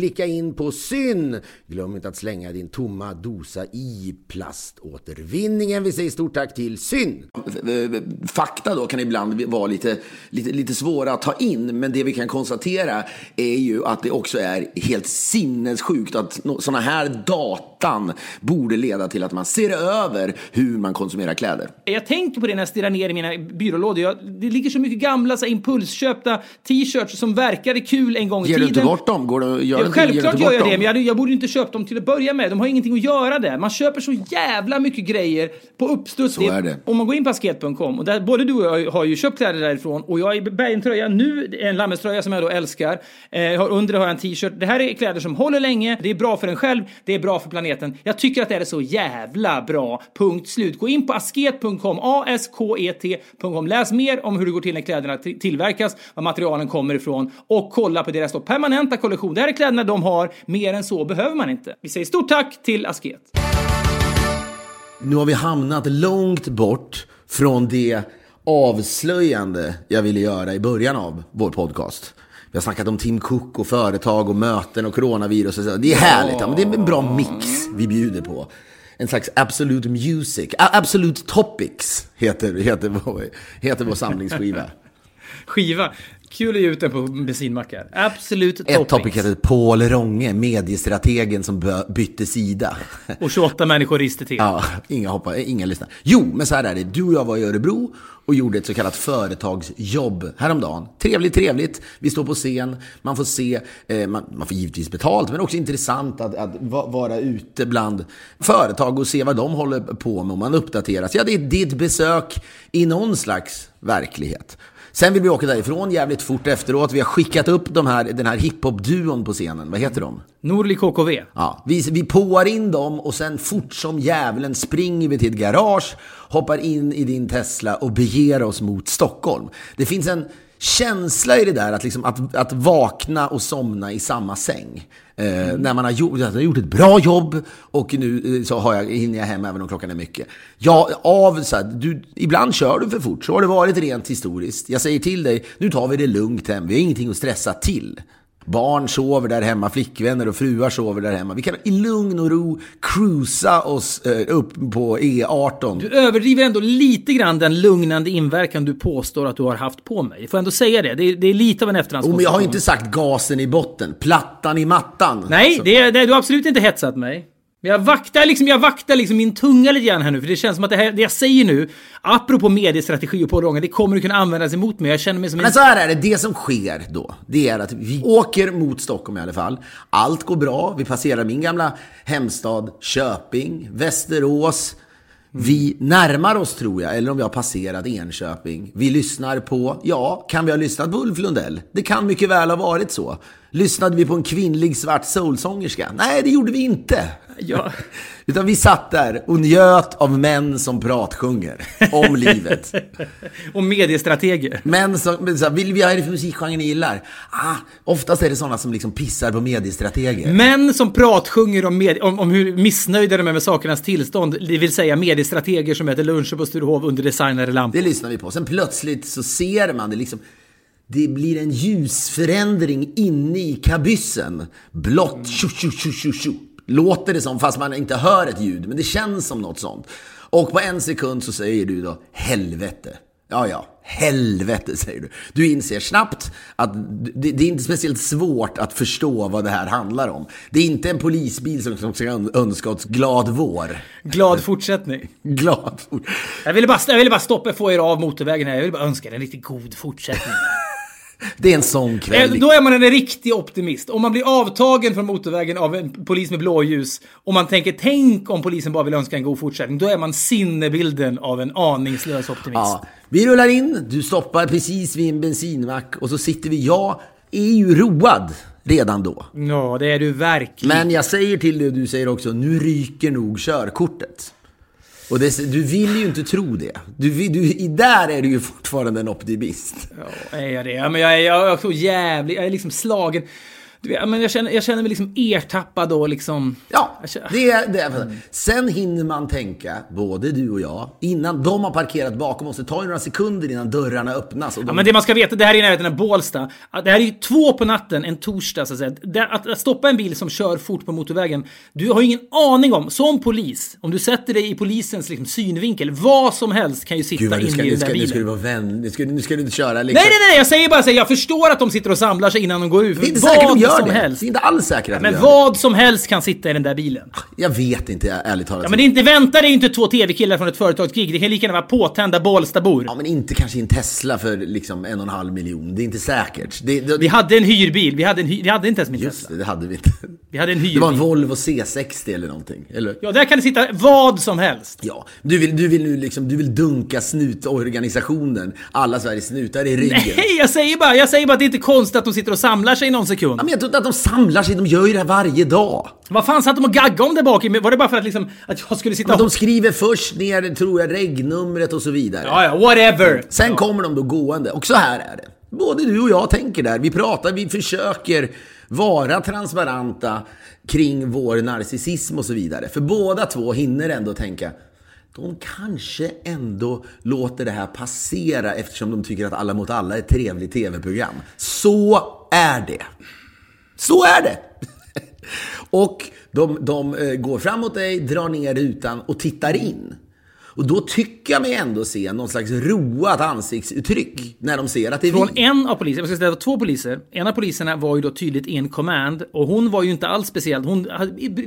klicka in på syn. Glöm inte att slänga din tomma dosa i plaståtervinningen. Vi säger stort tack till syn. Fakta då kan ibland vara lite, lite, lite svåra att ta in, men det vi kan konstatera är ju att det också är helt sinnessjukt att sådana här data Satan borde leda till att man ser över hur man konsumerar kläder. Jag tänker på det när jag stirrar ner i mina byrålådor. Jag, det ligger så mycket gamla så här, impulsköpta t-shirts som verkade kul en gång i Ger du tiden. inte bort dem? Går det göra Ja, självklart gör jag det, dem? men jag, jag borde inte köpt dem till att börja med. De har ingenting att göra där. Man köper så jävla mycket grejer på uppstuds. Så är det. Om man går in på asket.com, och där, både du och jag har ju köpt kläder därifrån, och jag bär en tröja nu, en Lammeströja som jag då älskar. Eh, under har jag en t-shirt. Det här är kläder som håller länge, det är bra för en själv, det är bra för planeten. Jag tycker att det är så jävla bra. Punkt slut. Gå in på asket.com, A-S-K-E-T.com. Läs mer om hur det går till när kläderna tillverkas, var materialen kommer ifrån och kolla på deras då permanenta kollektion. Det här är kläderna de har, mer än så behöver man inte. Vi säger stort tack till Asket. Nu har vi hamnat långt bort från det avslöjande jag ville göra i början av vår podcast. Vi har snackat om Tim Cook och företag och möten och coronavirus. Och så. Det är härligt. Ja, men det är en bra mix vi bjuder på. En slags absolute music. A- Absolute topics heter, heter, vår, heter vår samlingsskiva. Skiva. Kul att ge ut den på bensinmackar. Absolut Ett toppings. topic heter Paul Ronge, mediestrategen som bytte sida. Och 28 människor riste till. Ja, inga hoppar, inga lyssnar. Jo, men så här är det. Du och jag var i Örebro och gjorde ett så kallat företagsjobb häromdagen. Trevligt, trevligt. Vi står på scen, man får se, eh, man, man får givetvis betalt, men också intressant att, att vara ute bland företag och se vad de håller på med och man uppdateras. Ja, det är ditt besök i någon slags verklighet. Sen vill vi åka därifrån jävligt fort efteråt. Vi har skickat upp de här, den här hiphop-duon på scenen. Vad heter de? Norli KKV. Ja, vi, vi påar in dem och sen fort som djävulen springer vi till ett garage, hoppar in i din Tesla och beger oss mot Stockholm. Det finns en känsla i det där att, liksom, att, att vakna och somna i samma säng. Eh, När man har gjort, jag har gjort ett bra jobb och nu eh, så har jag, hinner jag hem även om klockan är mycket. Ja, av så här, du, ibland kör du för fort, så har det varit rent historiskt. Jag säger till dig, nu tar vi det lugnt hem, vi har ingenting att stressa till. Barn sover där hemma, flickvänner och fruar sover där hemma. Vi kan i lugn och ro cruisa oss eh, upp på E18. Du överdriver ändå lite grann den lugnande inverkan du påstår att du har haft på mig. Får jag ändå säga det? Det är, det är lite av en Oh, efterhandskonstruktion. men jag har inte sagt gasen i botten, plattan i mattan. Nej, Alltså, det, det, du har absolut inte hetsat mig. Men jag vaktar, liksom, jag vaktar liksom min tunga lite grann här nu, för det känns som att det, här, det jag säger nu, apropå mediestrategi och pågångar, det kommer att kunna användas emot mig. Jag känner mig som en... Men så här är det, det som sker då, det är att vi åker mot Stockholm i alla fall. Allt går bra, vi passerar min gamla hemstad Köping, Västerås. Vi närmar oss tror jag, eller om vi har passerat Enköping. Vi lyssnar på, ja, kan vi ha lyssnat på Ulf Lundell? Det kan mycket väl ha varit så. Lyssnade vi på en kvinnlig svart soulsångerska? Nej, det gjorde vi inte. Ja. Utan vi satt där och njöt av män som pratsjunger om livet. och mediestrateger. Men så, men så, här, vill vi ha det för musikgenre ni gillar? Ah, oftast är det sådana som liksom pissar på mediestrateger. Män som pratsjunger om, med, om, om hur missnöjda de är med sakernas tillstånd, det vill säga mediestrateger som äter luncher på Sturehof under designade lampor. Det lyssnar vi på. Sen plötsligt så ser man det liksom. Det blir en ljusförändring inne i kabyssen. Blått, tjo, tjo, tjo, tjo, tjo. Låter det som, fast man inte hör ett ljud. Men det känns som något sånt. Och på en sekund så säger du då, helvete. Ja, ja, helvete säger du. Du inser snabbt att det, det är inte speciellt svårt att förstå vad det här handlar om. Det är inte en polisbil som, som ska önska oss glad vår. Glad fortsättning. Glad vår. Jag ville bara, jag ville bara stoppa få er av motorvägen här. Jag ville bara önska er en riktigt god fortsättning. Det är en sån kväll. Då är man en riktig optimist. Om man blir avtagen från motorvägen av en polis med blåljus och man tänker tänk om polisen bara vill önska en god fortsättning. Då är man sinnebilden av en aningslös optimist. Ja, vi rullar in, du stoppar precis vid en bensinmack och så sitter vi. Jag är ju road redan då. Ja, det är du verkligen. Men jag säger till dig och du säger också, nu ryker nog körkortet. Och det, du vill ju inte tro det. Du, du, där är du ju fortfarande en optimist. Ja, är jag det? Ja, men jag är, jag är så jävlig, jag är liksom slagen. Du vet, men jag, känner, jag känner mig liksom ertappad och liksom... Ja, det är, det är, sen hinner man tänka, både du och jag, innan de har parkerat bakom oss. Det tar ju några sekunder innan dörrarna öppnas. De, Ja, men det man ska veta, det här är i närheten av Bålsta. Det här är ju två på natten, en torsdag så att säga. Det, att, att stoppa en bil som kör fort på motorvägen, du har ju ingen aning om, som polis, om du sätter dig i polisens liksom, synvinkel, vad som helst kan ju sitta Gud, inne i den där nu ska du bilen. vara vän. Nu ska, nu ska du inte köra liksom. Nej, nej, nej, jag säger bara så här, jag förstår att de sitter och samlar sig innan de går ut. Det är inte säkert de gör gör som det. helst. Det är inte alls säkert att Men gör det. vad som helst kan sitta i den där bilen. Jag vet inte, ärligt talat. Ja, men inte, vänta dig inte två TV-killar från ett företagskrig. Det kan lika gärna vara påtända Bålstabor. Ja, men inte kanske i en Tesla för liksom en och en halv miljon. Det är inte säkert. Det, det, Vi hade en hyrbil. Vi hade, en hy- vi hade inte ens min Just Tesla. det, det hade vi inte. Vi hade en Det var en hyrbil. Volvo C60 eller någonting. Eller? Ja, där kan det sitta vad som helst. Ja, du vill, du vill nu liksom, du vill dunka snutorganisationen, alla Sveriges snutar i ryggen. Nej, jag säger bara, jag säger bara att det är inte konstigt att de sitter och samlar sig i någon sekund. Ja, tror inte att de samlar sig, de gör ju det här varje dag. Vad fan satt de och gaggade om där bak? i? Var det bara för att liksom, att jag skulle sitta Men och... de skriver först ner, tror jag, regnumret och så vidare. Ja, ja, whatever. Sen kommer de då gående. Och så här är det. Både du och jag tänker där. Vi pratar, vi försöker vara transparenta kring vår narcissism och så vidare. För båda två hinner ändå tänka de kanske ändå låter det här passera eftersom de tycker att Alla mot alla är ett trevligt tv-program. Så är det. Så är det! Och de, de eh, går fram mot dig, drar ner rutan och tittar in. Och då tycker jag mig ändå se någon slags roat ansiktsuttryck när de ser att det är Från vi. en av poliserna, jag ska säga det var två poliser. En av poliserna var ju då tydligt in command och hon var ju inte alls speciell. Hon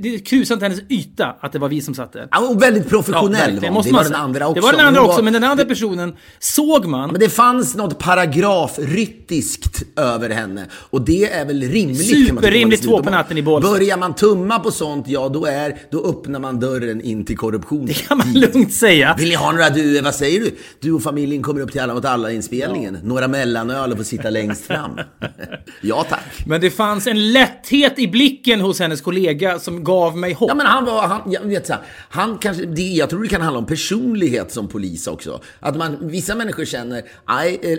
det krusade inte hennes yta att det var vi som satt där. Ja, och väldigt professionell verkligen, var hon. måste Det var den andra också. Det var den andra också, men den andra personen såg man. Men det fanns något paragrafryttiskt över henne. Och det är väl rimligt. Superrimligt två på natten i Bålsta. Börjar man tumma på sånt, ja då, är, då öppnar man dörren in till korruption. Det kan man lugnt säga. Vill ni ha några, du, vad säger du? Du och familjen kommer upp till Alla mot alla-inspelningen. Några mellanöl och får sitta längst fram. ja tack. Men det fanns en lätthet i blicken hos hennes kollega som gav mig hopp. Ja men han var, han, jag vet så här, han kanske, det, jag tror det kan handla om personlighet som polis också. Att man, vissa människor känner,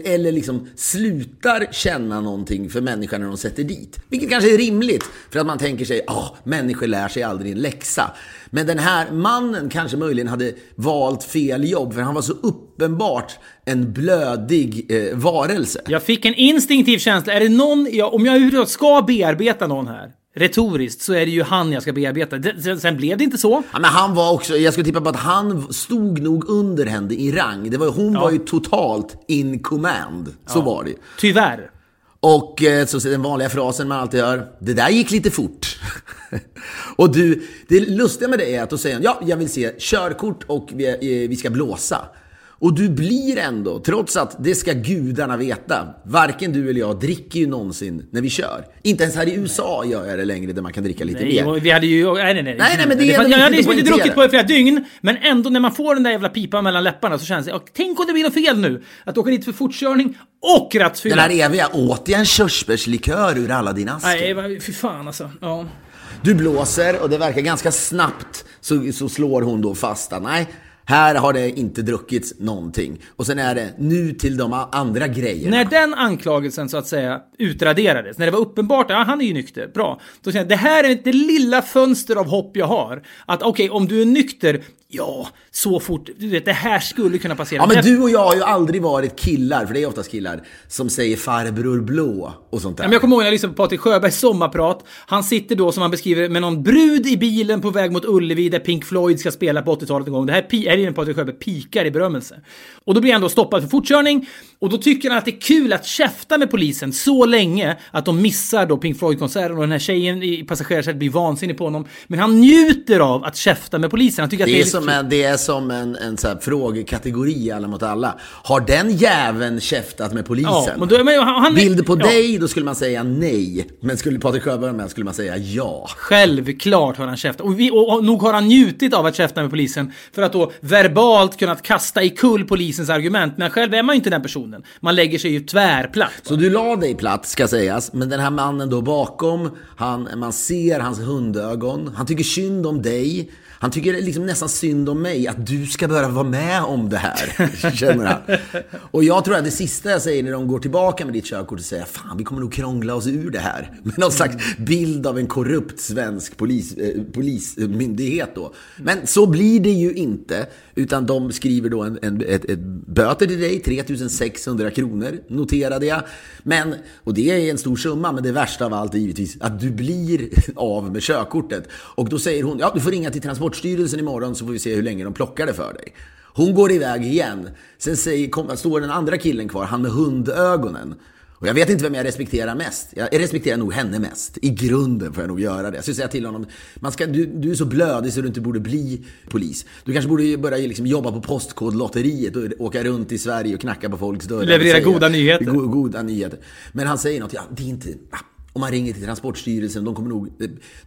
eller liksom slutar känna någonting för människan när de sätter dit. Vilket kanske är rimligt, för att man tänker sig, ja, människor lär sig aldrig en läxa. Men den här mannen kanske möjligen hade valt fel jobb, för han var så uppenbart en blödig eh, varelse. Jag fick en instinktiv känsla. Är det någon, jag, om jag överhuvudtaget ska bearbeta någon här, retoriskt, så är det ju han jag ska bearbeta. Sen, blev det inte så. Ja, men han var också, jag skulle tippa på att han stod nog under henne i rang. Det var, hon var ju totalt in command. Så var det. Tyvärr. Och eh, så den vanliga frasen man alltid hör, det där gick lite fort. och du, det lustiga med det är att då säger han, ja, jag vill se körkort och vi, eh, vi ska blåsa. Och du blir ändå, trots att det ska gudarna veta, varken du eller jag dricker ju någonsin när vi kör. Inte ens här i USA gör jag det längre där man kan dricka lite Nej, mer. vi hade ju... Nej, nej, nej. Nej, nej, men det är ändå Jag hade liksom inte druckit på flera dygn, men ändå när man får den där jävla pipan mellan läpparna så känns det... "Ja, Tänk om det blir något fel nu! Att åka dit för fortkörning och rattfylla. Den här eviga, åt jag en körsbärslikör ur alla din ask? Nej, fy fan alltså. Ja. Du blåser och det verkar ganska snabbt så, så slår hon då fast att nej, här har det inte druckits någonting. Och sen är det nu till de andra grejerna. När den anklagelsen så att säga utraderades, när det var uppenbart att han är ju nykter, bra. Då kände jag det här är det lilla fönster av hopp jag har. Att okej, om du är nykter, ja, så fort, du vet, det här skulle kunna passera. Ja men du och jag har ju aldrig varit killar, för det är oftast killar, som säger farbror blå och sånt där. Ja, men jag kommer ihåg när jag lyssnade på Patrik Sjöbergs sommarprat. Han sitter då, som han beskriver, med någon brud i bilen på väg mot Ullevi där Pink Floyd ska spela på 80-talet en gång. Det här är när Patrik Sjöberg pikar i berömmelse. Och då blir han då stoppad för fortkörning. Och då tycker han att det är kul att käfta med polisen så länge att de missar då Pink Floyd-konserten och den här tjejen i passagerarsätet blir vansinnig på honom. Men han njuter av att käfta med polisen. Han tycker att det Det är, är lite som en, det är som en, en så här frågekategori alla mot alla. Har den jäveln käftat med polisen? Ja, men då, men han, han, Bild på ja. dig, då skulle man säga nej. Men skulle Patrik Sjöberg med skulle man säga ja. Självklart har han käftat. Och, vi, och nog har han njutit av att käfta med polisen för att då verbalt kunnat kasta i kull polisens argument. Men själv är man ju inte den personen. Man lägger sig ju tvärplatt. Så du la dig platt, ska sägas. Men den här mannen då bakom, han, man ser hans hundögon. Han tycker synd om dig. Han tycker liksom nästan synd om mig, att du ska börja vara med om det här. Känner han. Och jag tror att det sista jag säger när de går tillbaka med ditt körkort och säger Fan, vi kommer nog krångla oss ur det här. Med någon slags bild av en korrupt svensk polis, eh, polismyndighet då. Men så blir det ju inte. Utan de skriver då en, en, ett, ett böter till dig, 3600 kronor, noterade jag. Men, och det är en stor summa, men det värsta av allt är givetvis att du blir av med körkortet. Och då säger hon, ja du får ringa till transport. Transportstyrelsen imorgon så får vi se hur länge de plockar det för dig. Hon går iväg igen. Sen säger, kom, står den andra killen kvar, han med hundögonen. Och jag vet inte vem jag respekterar mest. Jag respekterar nog henne mest. I grunden får jag nog göra det. Jag skulle säga till honom, man ska, du, du är så blödig så du inte borde bli polis. Du kanske borde börja liksom jobba på Postkodlotteriet och åka runt i Sverige och knacka på folks dörrar. Leverera säga- goda nyheter. Go, goda nyheter. Men han säger något, ja, det är inte... Om man ringer till Transportstyrelsen, de kommer nog,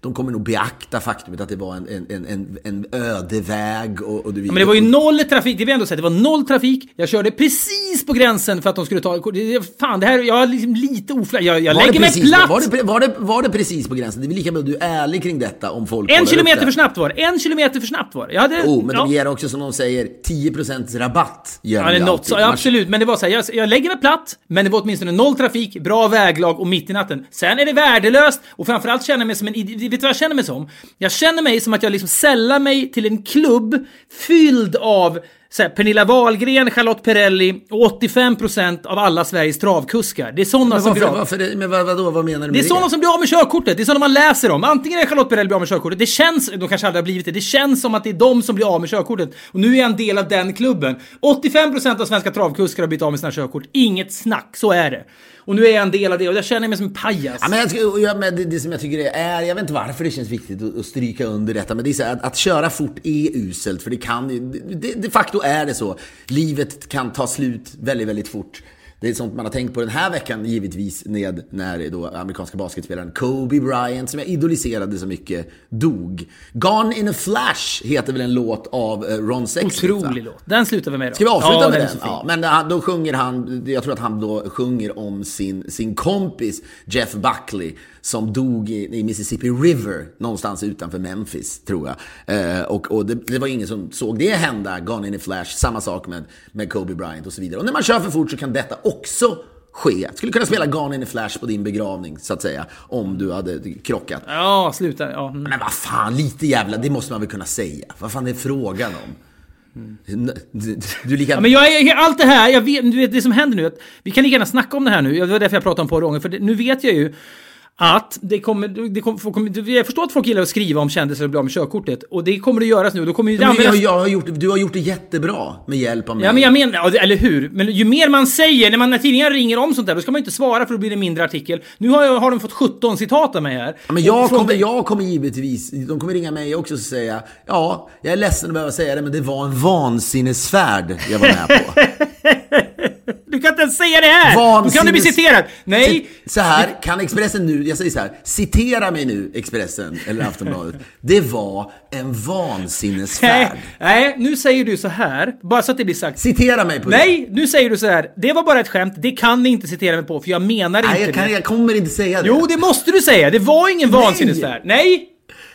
de kommer nog beakta faktumet att det var en, en, en, en, öde väg och, och du Men det var ju noll trafik, det vill jag ändå säga. Det var noll trafik. Jag körde precis på gränsen för att de skulle ta... Fan, det här... Jag har liksom lite ofla... Jag, jag lägger mig platt! var, det, var, det, var det precis på gränsen? Det är väl lika bra att du är ärlig kring detta om folk En kilometer för snabbt var det. En kilometer för snabbt var det. Jag hade... Oh, men ja. de ger också som de säger 10% rabatt. Gör Ja, de det är något så, ja, absolut, men det var så här, jag, jag lägger mig platt, men det var åtminstone noll trafik, bra väglag och mitt i natten. Sen är det värdelöst och framförallt känner jag mig som en Vet du vad jag känner mig som? Jag känner mig som att jag liksom sällar mig till en klubb fylld av så här, Pernilla Wahlgren, Charlotte Perrelli och 85% av alla Sveriges travkuskar. Det är sådana som blir av. varför, det- men vad, vadå, vad menar du Det med är sådana som blir av med körkortet, det är sådana man läser om. Antingen är Charlotte Perrelli blir av med körkortet, det känns, de kanske aldrig har blivit det, det känns som att det är de som blir av med körkortet. Och nu är jag en del av den klubben. 85% av svenska travkuskar har blivit av med sina körkort. Inget snack, så är det. Och nu är jag en del av det och jag känner mig som en pajas. Ja, men jag, jag, men det, det som jag tycker är, jag vet inte varför det känns viktigt att, att stryka under detta, men det är så här, att, att köra fort är uselt, för det kan ju, de facto är det så. Livet kan ta slut väldigt, väldigt fort. Det är sånt man har tänkt på den här veckan givetvis ned när då amerikanska basketspelaren Kobe Bryant, som jag idoliserade så mycket, dog. Gone in a flash heter väl en låt av eh, Ron va? Otrolig låt. Den slutar vi med då. Ska vi avsluta ja, med den? Ja, men han- då sjunger han, jag tror att han då sjunger om sin, sin kompis Jeff Buckley som dog i, i Mississippi River någonstans utanför Memphis, tror jag. Eh, och och det, det var ingen som såg det hända, Gone in a Flash, samma sak med, med Kobe Bryant och så vidare. Och när man kör för fort så kan detta också ske. Skulle kunna spela Gone in a Flash på din begravning, så att säga, om du hade krockat. Ja, sluta. Ja. mm. Men vad fan, lite jävla, det måste man väl kunna säga. Vad fan är frågan om? Du, du lika... Ja, men jag är, allt det här, jag vet, du vet det som händer nu, att vi kan lika gärna snacka om det här nu. Det var därför jag pratade om på gånger, för det, nu vet jag ju att det kommer, det kommer, jag förstår att folk gillar att skriva om kändisar och bli av med körkortet. Och det kommer det göras nu. Då kommer ju det Men jag, jag har gjort, du har gjort det jättebra med hjälp av mig. Ja men jag menar, ja, eller hur? Men ju mer man säger, när, man, när tidningar ringer om sånt där, då ska man inte svara för då blir det mindre artikel. Nu har, jag, har de fått 17 citat av mig här. Ja, men jag kommer, jag kommer givetvis, de kommer ringa mig också och säga Ja, jag är ledsen att behöva säga det, men det var en vansinnesfärd jag var med på. Du kan inte ens säga det här! Då kan du bli Vansinnes- citerad! Nej! Så här, kan Expressen nu, jag säger så här, citera mig nu Expressen eller Aftonbladet. Det var en Nej, vansinnesfärd. nej, nu säger du så här, bara så att det blir sagt. Citera mig på det. Nej, nu säger du så här. Det var bara ett skämt. Det kan ni inte citera mig på, för jag menar Nej, inte jag, kan, det. jag kommer inte säga det. Jo, det måste du säga. Det var ingen vansinnesfärd. Nej!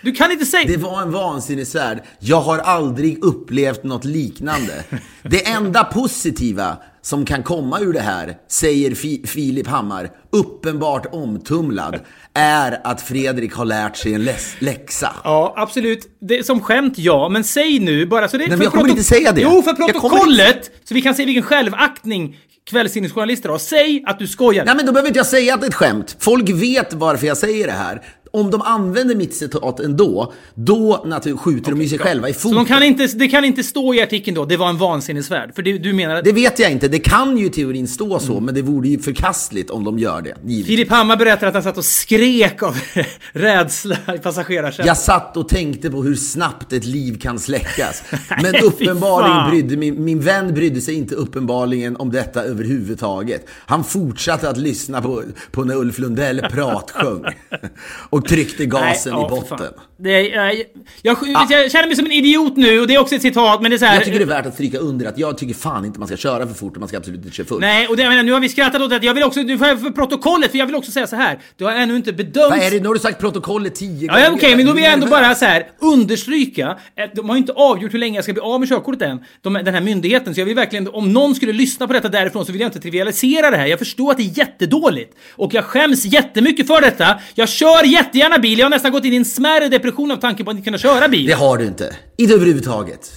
Du kan inte säga... Det var en vansinnesfärd. Jag har aldrig upplevt något liknande. Det enda positiva som kan komma ur det här, säger Fi- Filip Hammar, uppenbart omtumlad, är att Fredrik har lärt sig en läxa. Ja, absolut. Det, som skämt, ja. Men säg nu bara så det... men för jag kommer inte säga det. Jo, för protokollet! Så vi kan se vilken självaktning kvällstidningsjournalister har. Säg att du skojar. Nej men då behöver inte jag säga att det är ett skämt. Folk vet varför jag säger det här. Om de använder mitt citat ändå, då natur- skjuter de ju sig själva i Så foten. de kan inte, det kan inte stå i artikeln då, det var en vansinnesfärd. För det, du menar att... Det vet jag inte. Det kan ju i teorin stå så, men det vore ju förkastligt om de gör det. Givetvis. Filip Hammar berättar att han satt och skrek av rädsla i passagerarsätet. Jag satt och tänkte på hur snabbt ett liv kan släckas. Men uppenbarligen brydde min, min vän brydde sig inte uppenbarligen om detta överhuvudtaget. Han fortsatte att lyssna på, på när Ulf Lundell pratsjöng. Och tryckte gasen Nej, i botten. Det är, jag, jag, jag känner mig som en idiot nu och det är också ett citat, men det är så här... Jag tycker det är värt att stryka under att jag tycker fan inte man ska köra för fort och man ska absolut inte köra full. Nej, och det, jag menar, nu har vi skrattat åt det. Jag vill också, nu får jag för protokollet, för jag vill också säga så här. Du har ännu inte bedömt... Vad är det? Nu har du sagt protokollet tio Ja, ja, okej, men då vill jag ändå bara så här understryka att de har ju inte avgjort hur länge jag ska bli av med körkortet än, de, den här myndigheten. Så jag vill verkligen, om någon skulle lyssna på detta därifrån så vill jag inte trivialisera det här. Jag förstår att det är jättedåligt. Och jag skäms jättemycket för detta. Jag kör jättegärna bil. Jag har nästan gått in i en smärre depression av tanken på att inte kunna köra bil. Det har du inte. Inte överhuvudtaget.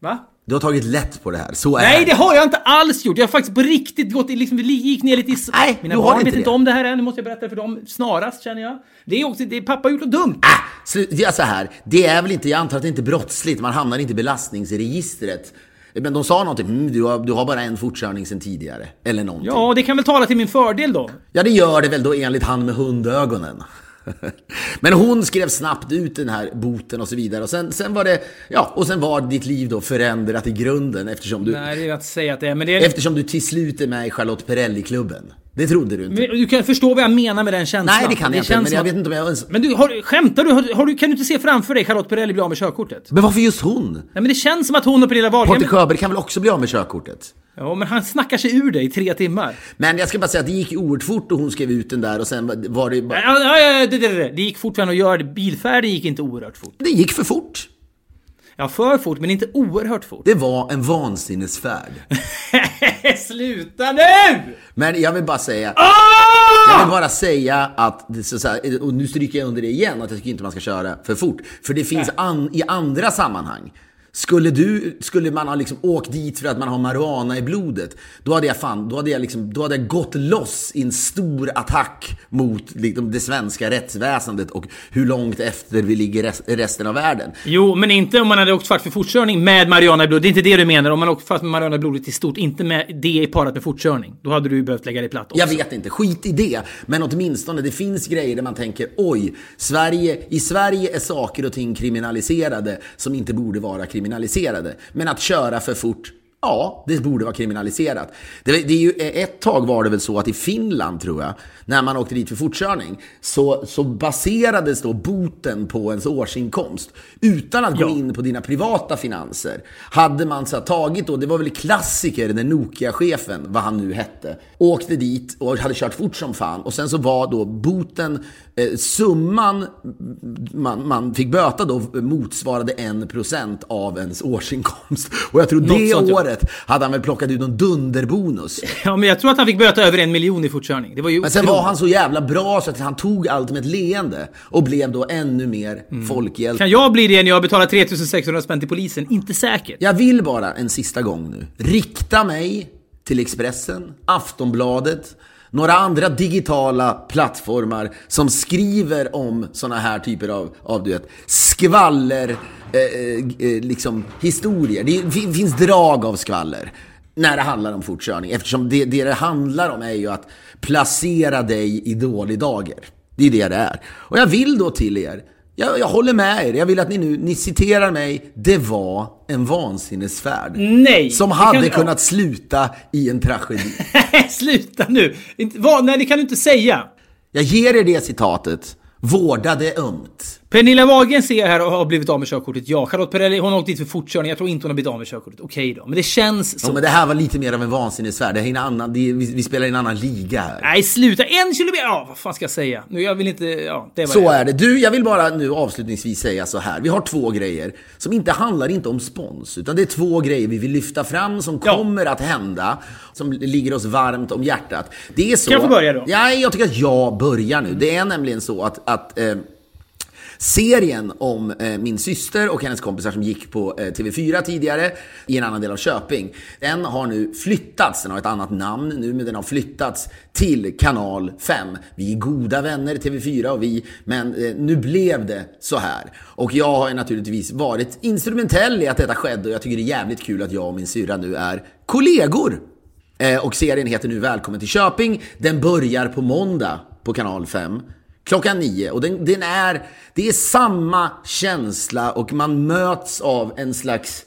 Va? Du har tagit lätt på det här. Så är Nej, det har jag inte alls gjort. Jag har faktiskt på riktigt gått i, liksom, gick ner lite i... Nej, Mina du har barn inte vet det. inte om det här än. Nu måste jag berätta för dem snarast, känner jag. Det är också, det är pappa har gjort något dumt. Ah, slut, ja, så här. Det är väl inte, jag antar att det inte är brottsligt, man hamnar inte i belastningsregistret Men de sa någonting, mm, du, har, du har bara en fortkörning sen tidigare. Eller någonting. Ja, det kan väl tala till min fördel då. Ja, det gör det väl då enligt han med hundögonen. Men hon skrev snabbt ut den här boten och så vidare. Och sen, sen var det, ja, och sen var ditt liv då förändrat i grunden eftersom du, Nej, det är att säga att det är, men det är... eftersom du till slut är med i Charlotte Perrelli-klubben. Det trodde du inte. Men Du kan förstå vad jag menar med den känslan. Nej, det kan jag inte. Men jag vet inte om jag ens... Men du, har, skämtar du? Har, har du? Kan du inte se framför dig Charlotte Perrelli bli av med körkortet? Men varför just hon? Nej, men det känns som att hon och Pernilla Wahlgren... Porter Sjöberg kan väl också bli av med körkortet? Ja, men han snackar sig ur det i tre timmar. Men jag ska bara säga att det gick oerhört fort och hon skrev ut den där och sen var det bara... Ja, ja, ja, det, det, det. det gick fort för henne att göra det. Bilfärden gick inte oerhört fort. Det gick för fort. Ja, för fort, men inte oerhört fort. Det var en vansinnesfärd. Sluta nu! Men jag vill bara säga... Ah! Jag vill bara säga att, och nu stryker jag under det igen, att jag tycker inte man ska köra för fort. För det finns an, i andra sammanhang. Skulle, du, skulle man ha liksom åkt dit för att man har marijuana i blodet, då hade jag fan, då hade jag, liksom, då hade jag gått loss i en stor attack mot liksom, det svenska rättsväsendet och hur långt efter vi ligger rest, resten av världen. Jo, men inte om man hade åkt fast för fortkörning med Mariana i blodet. Det är inte det du menar. Om man åkt fast med Mariana i blodet i stort, inte med det parat med fortkörning. Då hade du ju behövt lägga dig platt också. Jag vet inte, skit i det. Men åtminstone, det finns grejer där man tänker oj, Sverige, i Sverige är saker och ting kriminaliserade som inte borde vara kriminaliserade. Men att köra för fort, ja, det borde vara kriminaliserat. Det, det är ju, ett tag var det väl så att i Finland, tror jag, när man åkte dit för fortkörning, så, så baserades då boten på ens årsinkomst. Utan att gå Ja. in på dina privata finanser. Hade man så här, tagit då, det var väl klassiker när Nokia-chefen, vad han nu hette, åkte dit och hade kört fort som fan. Och sen så var då boten, eh, summan man, man fick böta då motsvarade 1% av ens årsinkomst. Och jag tror Något det ja. Året hade han väl plockat ut någon dunderbonus. Ja, men jag tror att han fick böta över en miljon i fortkörning. Det var ju Men sen var han så jävla bra så att han tog allt med ett leende och blev då ännu mer folkhjälte. Kan jag bli det när jag betalar 3600 spänn till polisen? Inte säkert. Jag vill bara en sista gång nu rikta mig till Expressen, Aftonbladet, några andra digitala plattformar som skriver om såna här typer av, av du vet, skvaller, eh, eh, liksom historier. Det fin- finns drag av skvaller när det handlar om fortkörning. Eftersom det, det det handlar om är ju att placera dig i dålig dager. Det är det det är. Och jag vill då till er, jag, jag håller med er, jag vill att ni nu, ni citerar mig, det var en vansinnesfärd. Nej! Som hade kan- kunnat sluta i en tragedi. Sluta nu! Inte, vad? Nej, det kan du inte säga. Jag ger er det citatet. Vårda det ömt. Pernilla Wahlgren ser jag här och har blivit av med körkortet. Ja, Charlotte Perrelli, hon har åkt dit för fortkörning. Jag tror inte hon har blivit av med körkortet. Okej då. Men det känns så. Ja, men det här var lite mer av en vansinnesfärd. Det är en annan, det är, vi, vi spelar i en annan liga här. Nej, sluta. En kilometer! Ja, vad fan ska jag säga? Nu, jag vill inte... Ja, det var Så är det. Du, jag vill bara nu avslutningsvis säga så här. Vi har två grejer som inte handlar inte om spons, utan det är två grejer vi vill lyfta fram som Ja. kommer att hända, som ligger oss varmt om hjärtat. Det är så... Kan jag få börja då? Ja, jag tycker att jag börjar nu. Det är nämligen så att, att eh, Serien om eh, min syster och hennes kompisar som gick på eh, TV4 tidigare i en annan del av Köping. Den har nu flyttats, den har ett annat namn nu, men den har flyttats till kanal 5. Vi är goda vänner, TV4 och vi, men eh, nu blev det så här. Och jag har ju naturligtvis varit instrumentell i att detta skedde och jag tycker det är jävligt kul att jag och min syrra nu är kollegor. Eh, och serien heter nu Välkommen till Köping. Den börjar på måndag på kanal 5. Klockan nio. Och den, den är, det är samma känsla och man möts av en slags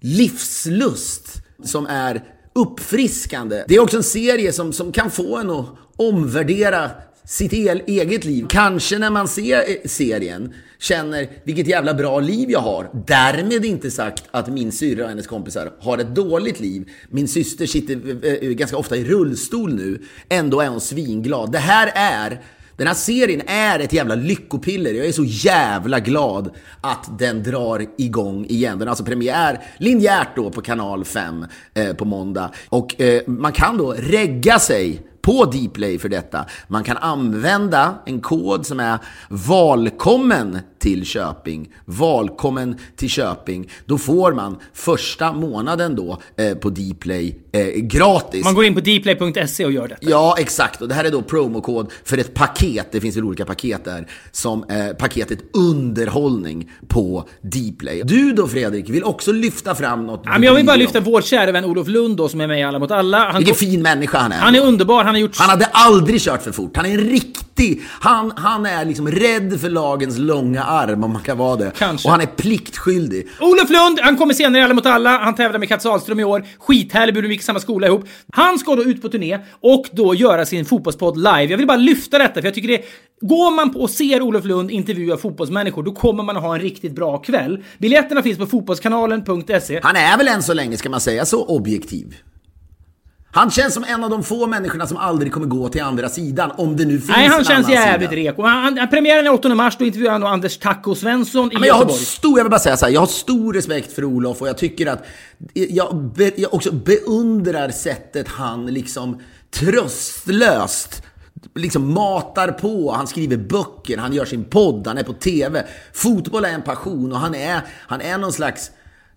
livslust som är uppfriskande. Det är också en serie som, som kan få en att omvärdera sitt el, eget liv. Kanske när man ser eh, serien känner vilket jävla bra liv jag har. Därmed inte sagt att min syrra och hennes kompisar har ett dåligt liv. Min syster sitter eh, eh, ganska ofta i rullstol nu. Ändå är hon svinglad. Det här är den här serien är ett jävla lyckopiller. Jag är så jävla glad att den drar igång igen. Den har alltså premiär linjärt då på kanal 5 eh, på måndag. Och eh, man kan då regga sig på Dplay för detta. Man kan använda en kod som är valkommen till Köping. Valkommen till Köping. Då får man första månaden då eh, på Dplay eh, gratis. Man går in på dplay.se och gör detta. Ja, exakt. Och det här är då promokod för ett paket. Det finns väl olika paket där. Som eh, paketet underhållning på Dplay. Du då Fredrik, vill också lyfta fram något? Ja, men jag vill bara lyfta vår kära vän Olof Lund då, som är med i Alla mot alla. Han, Vilken fin människa han är. han är underbar, han har gjort... Han hade aldrig kört för fort. Han är en riktig... Han, han är liksom rädd för lagens långa arm, om man kan vara det. Kanske. Och han är pliktskyldig. Olof Lund, han kommer senare i Alla mot alla. Han tävlar med Katz Ahlström i år. Skithärlig, borde vi gick i samma skola ihop. Han ska då ut på turné och då göra sin fotbollspodd live. Jag vill bara lyfta detta, för jag tycker det... Går man på och ser Olof Lund intervjua fotbollsmänniskor, då kommer man att ha en riktigt bra kväll. Biljetterna finns på fotbollskanalen.se. Han är väl än så länge, ska man säga, så objektiv. Han känns som en av de få människorna som aldrig kommer gå till andra sidan, om det nu finns Nej, en han känns annan jävligt sida. reko. Han, han, premiären är 8 mars, då intervjuar han Anders Taco Svensson i Men jag har Göteborg. stor, jag vill bara säga så här, jag har stor respekt för Olof och jag tycker att jag, be, jag också beundrar sättet han liksom tröstlöst liksom matar på, han skriver böcker, han gör sin podd, han är på TV. Fotboll är en passion och han är, han är någon slags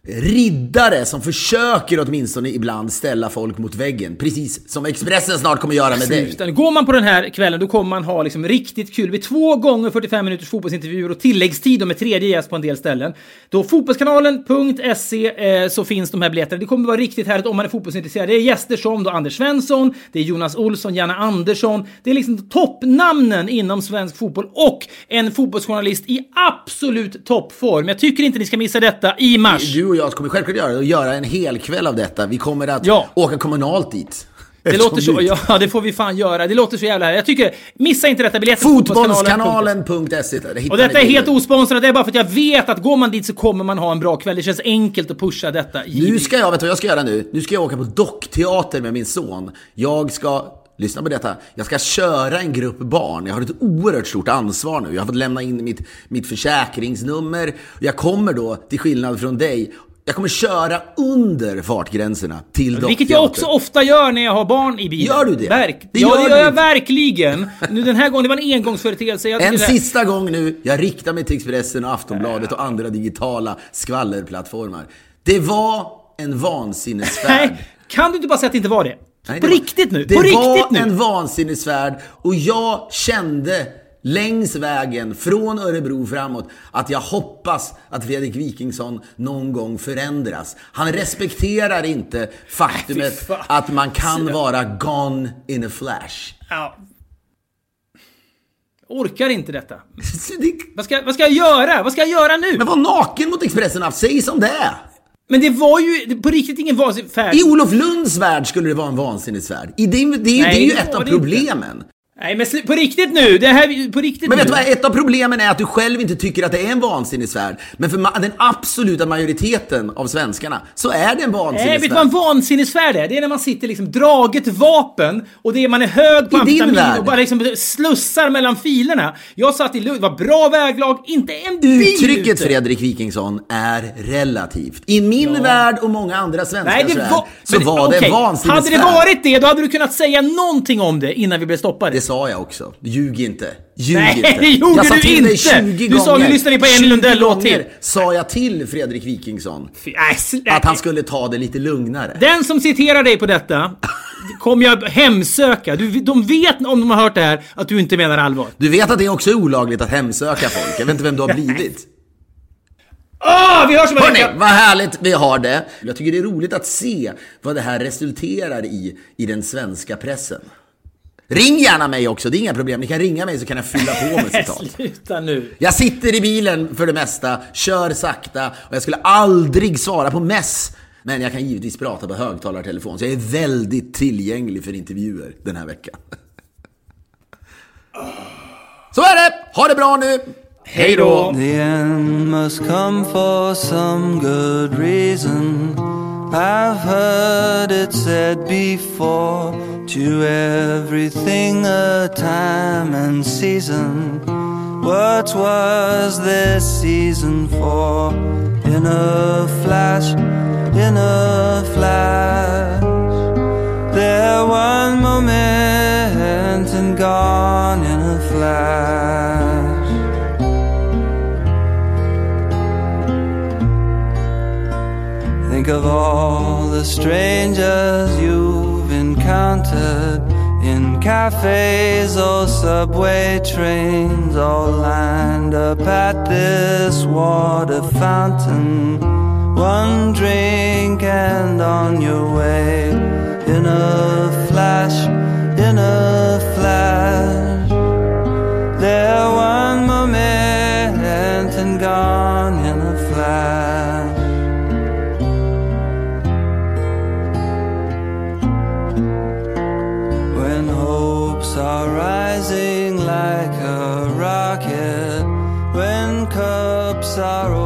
riddare som försöker åtminstone ibland ställa folk mot väggen. Precis som Expressen snart kommer göra med dig. Sluta. Går man på den här kvällen då kommer man ha liksom riktigt kul. Vid två gånger 45 minuters fotbollsintervjuer och tilläggstid och med tredje gäst på en del ställen. Då fotbollskanalen.se eh, så finns de här biljetterna. Det kommer vara riktigt härligt om man är fotbollsintresserad. Det är gäster som då Anders Svensson, det är Jonas Olsson, Janne Andersson. Det är liksom toppnamnen inom svensk fotboll och en fotbollsjournalist i absolut toppform. Jag tycker inte ni ska missa detta i mars. Du och jag kommer självklart göra det och göra en hel kväll av detta. Vi kommer att Ja. åka kommunalt dit. Det låter så, ja det får vi fan göra. Det låter så jävla. Jag tycker, missa inte detta. Biljetter på Fotbollskanalen.se. Och detta är helt osponsrat, det är bara för att jag vet att går man dit så kommer man ha en bra kväll. Det känns enkelt att pusha detta. Nu ska jag, vet du vad jag ska göra nu? Nu ska jag åka på dockteater med min son. Jag ska, lyssna på detta, jag ska köra en grupp barn. Jag har ett oerhört stort ansvar nu. Jag har fått lämna in mitt, mitt försäkringsnummer. Jag kommer då, till skillnad från dig, jag kommer köra under fartgränserna till dockteater. Vilket jag också ofta gör när jag har barn i bilen. Gör du det? Verk. Det ja, gör det du gör jag inte. verkligen. Nu den här gången, det var en engångsföreteelse. Jag, En det- sista gång nu, jag riktar mig till Expressen och Aftonbladet och andra digitala skvallerplattformar. Det var en vansinnesfärd. Nej, kan du inte bara säga att det inte var det? Nej, på det var- riktigt nu? Det på var riktigt nu? en vansinnesfärd och jag kände längs vägen från Örebro framåt att jag hoppas att Fredrik Wikingsson någon gång förändras. Han respekterar inte faktumet att man kan vara gone in a flash. Ja. Orkar inte detta. Det- Vad ska, vad ska jag göra? Vad ska jag göra nu? Men var naken mot Expressen säg som det är! Men det var ju på riktigt ingen vansinnig färd. I Olof Lunds värld skulle det vara en vansinnesfärd. I det, det, är ju- det är ju det ett av det inte. Nej men på riktigt nu! Det här, på riktigt Men vet du vad, ett av problemen är att du själv inte tycker att det är en vansinnesfärd. Men för den absoluta majoriteten av svenskarna så är det en Nej, vet du vad en vansinnesfärd är? Det är när man sitter liksom draget vapen och det är, man är hög på I amfetamin och bara liksom slussar mellan filerna. Jag satt i lugn, det var bra väglag, inte en bil Uttrycket ute. Fredrik Wikingsson är relativt. I min värld och många andra svenskars Nej, det värld så men var det okej, en vansinnesfärd. Hade det varit det, då hade du kunnat säga någonting om det innan vi blev stoppade. Det sa jag också. Ljug inte. Ljug Nej, inte. det gjorde jag sa du till dig inte. 20 Du sa, gånger. nu lyssnar vi på en 20 Lundell-låt till. gånger sa jag till Fredrik Wikingsson att han skulle ta det lite lugnare. Den som citerar dig på detta kommer jag hemsöka. Du, de vet om de har hört det här att du inte menar allvar. Du vet att det också är olagligt att hemsöka folk. Jag vet inte vem du har blivit. Åh, vi hörs om vecka! vad härligt vi har det. Jag tycker det är roligt att se vad det här resulterar i, i den svenska pressen. Ring gärna mig också, det är inga problem. Ni kan ringa mig så kan jag fylla på med citat. Sluta nu. Jag sitter i bilen för det mesta, kör sakta och jag skulle aldrig svara på mess. Men jag kan givetvis prata på högtalartelefon, så jag är väldigt tillgänglig för intervjuer den här veckan. Så är det! Ha det bra nu! Hej då! I've heard it said before to everything a time and season. What was this season for? In a flash, in a flash, there one moment and gone in a flash. Think of all the strangers you've encountered in cafes or subway trains, all lined up at this water fountain. One drink and on your way in a flash, in a flash. There one moment and gone sorrow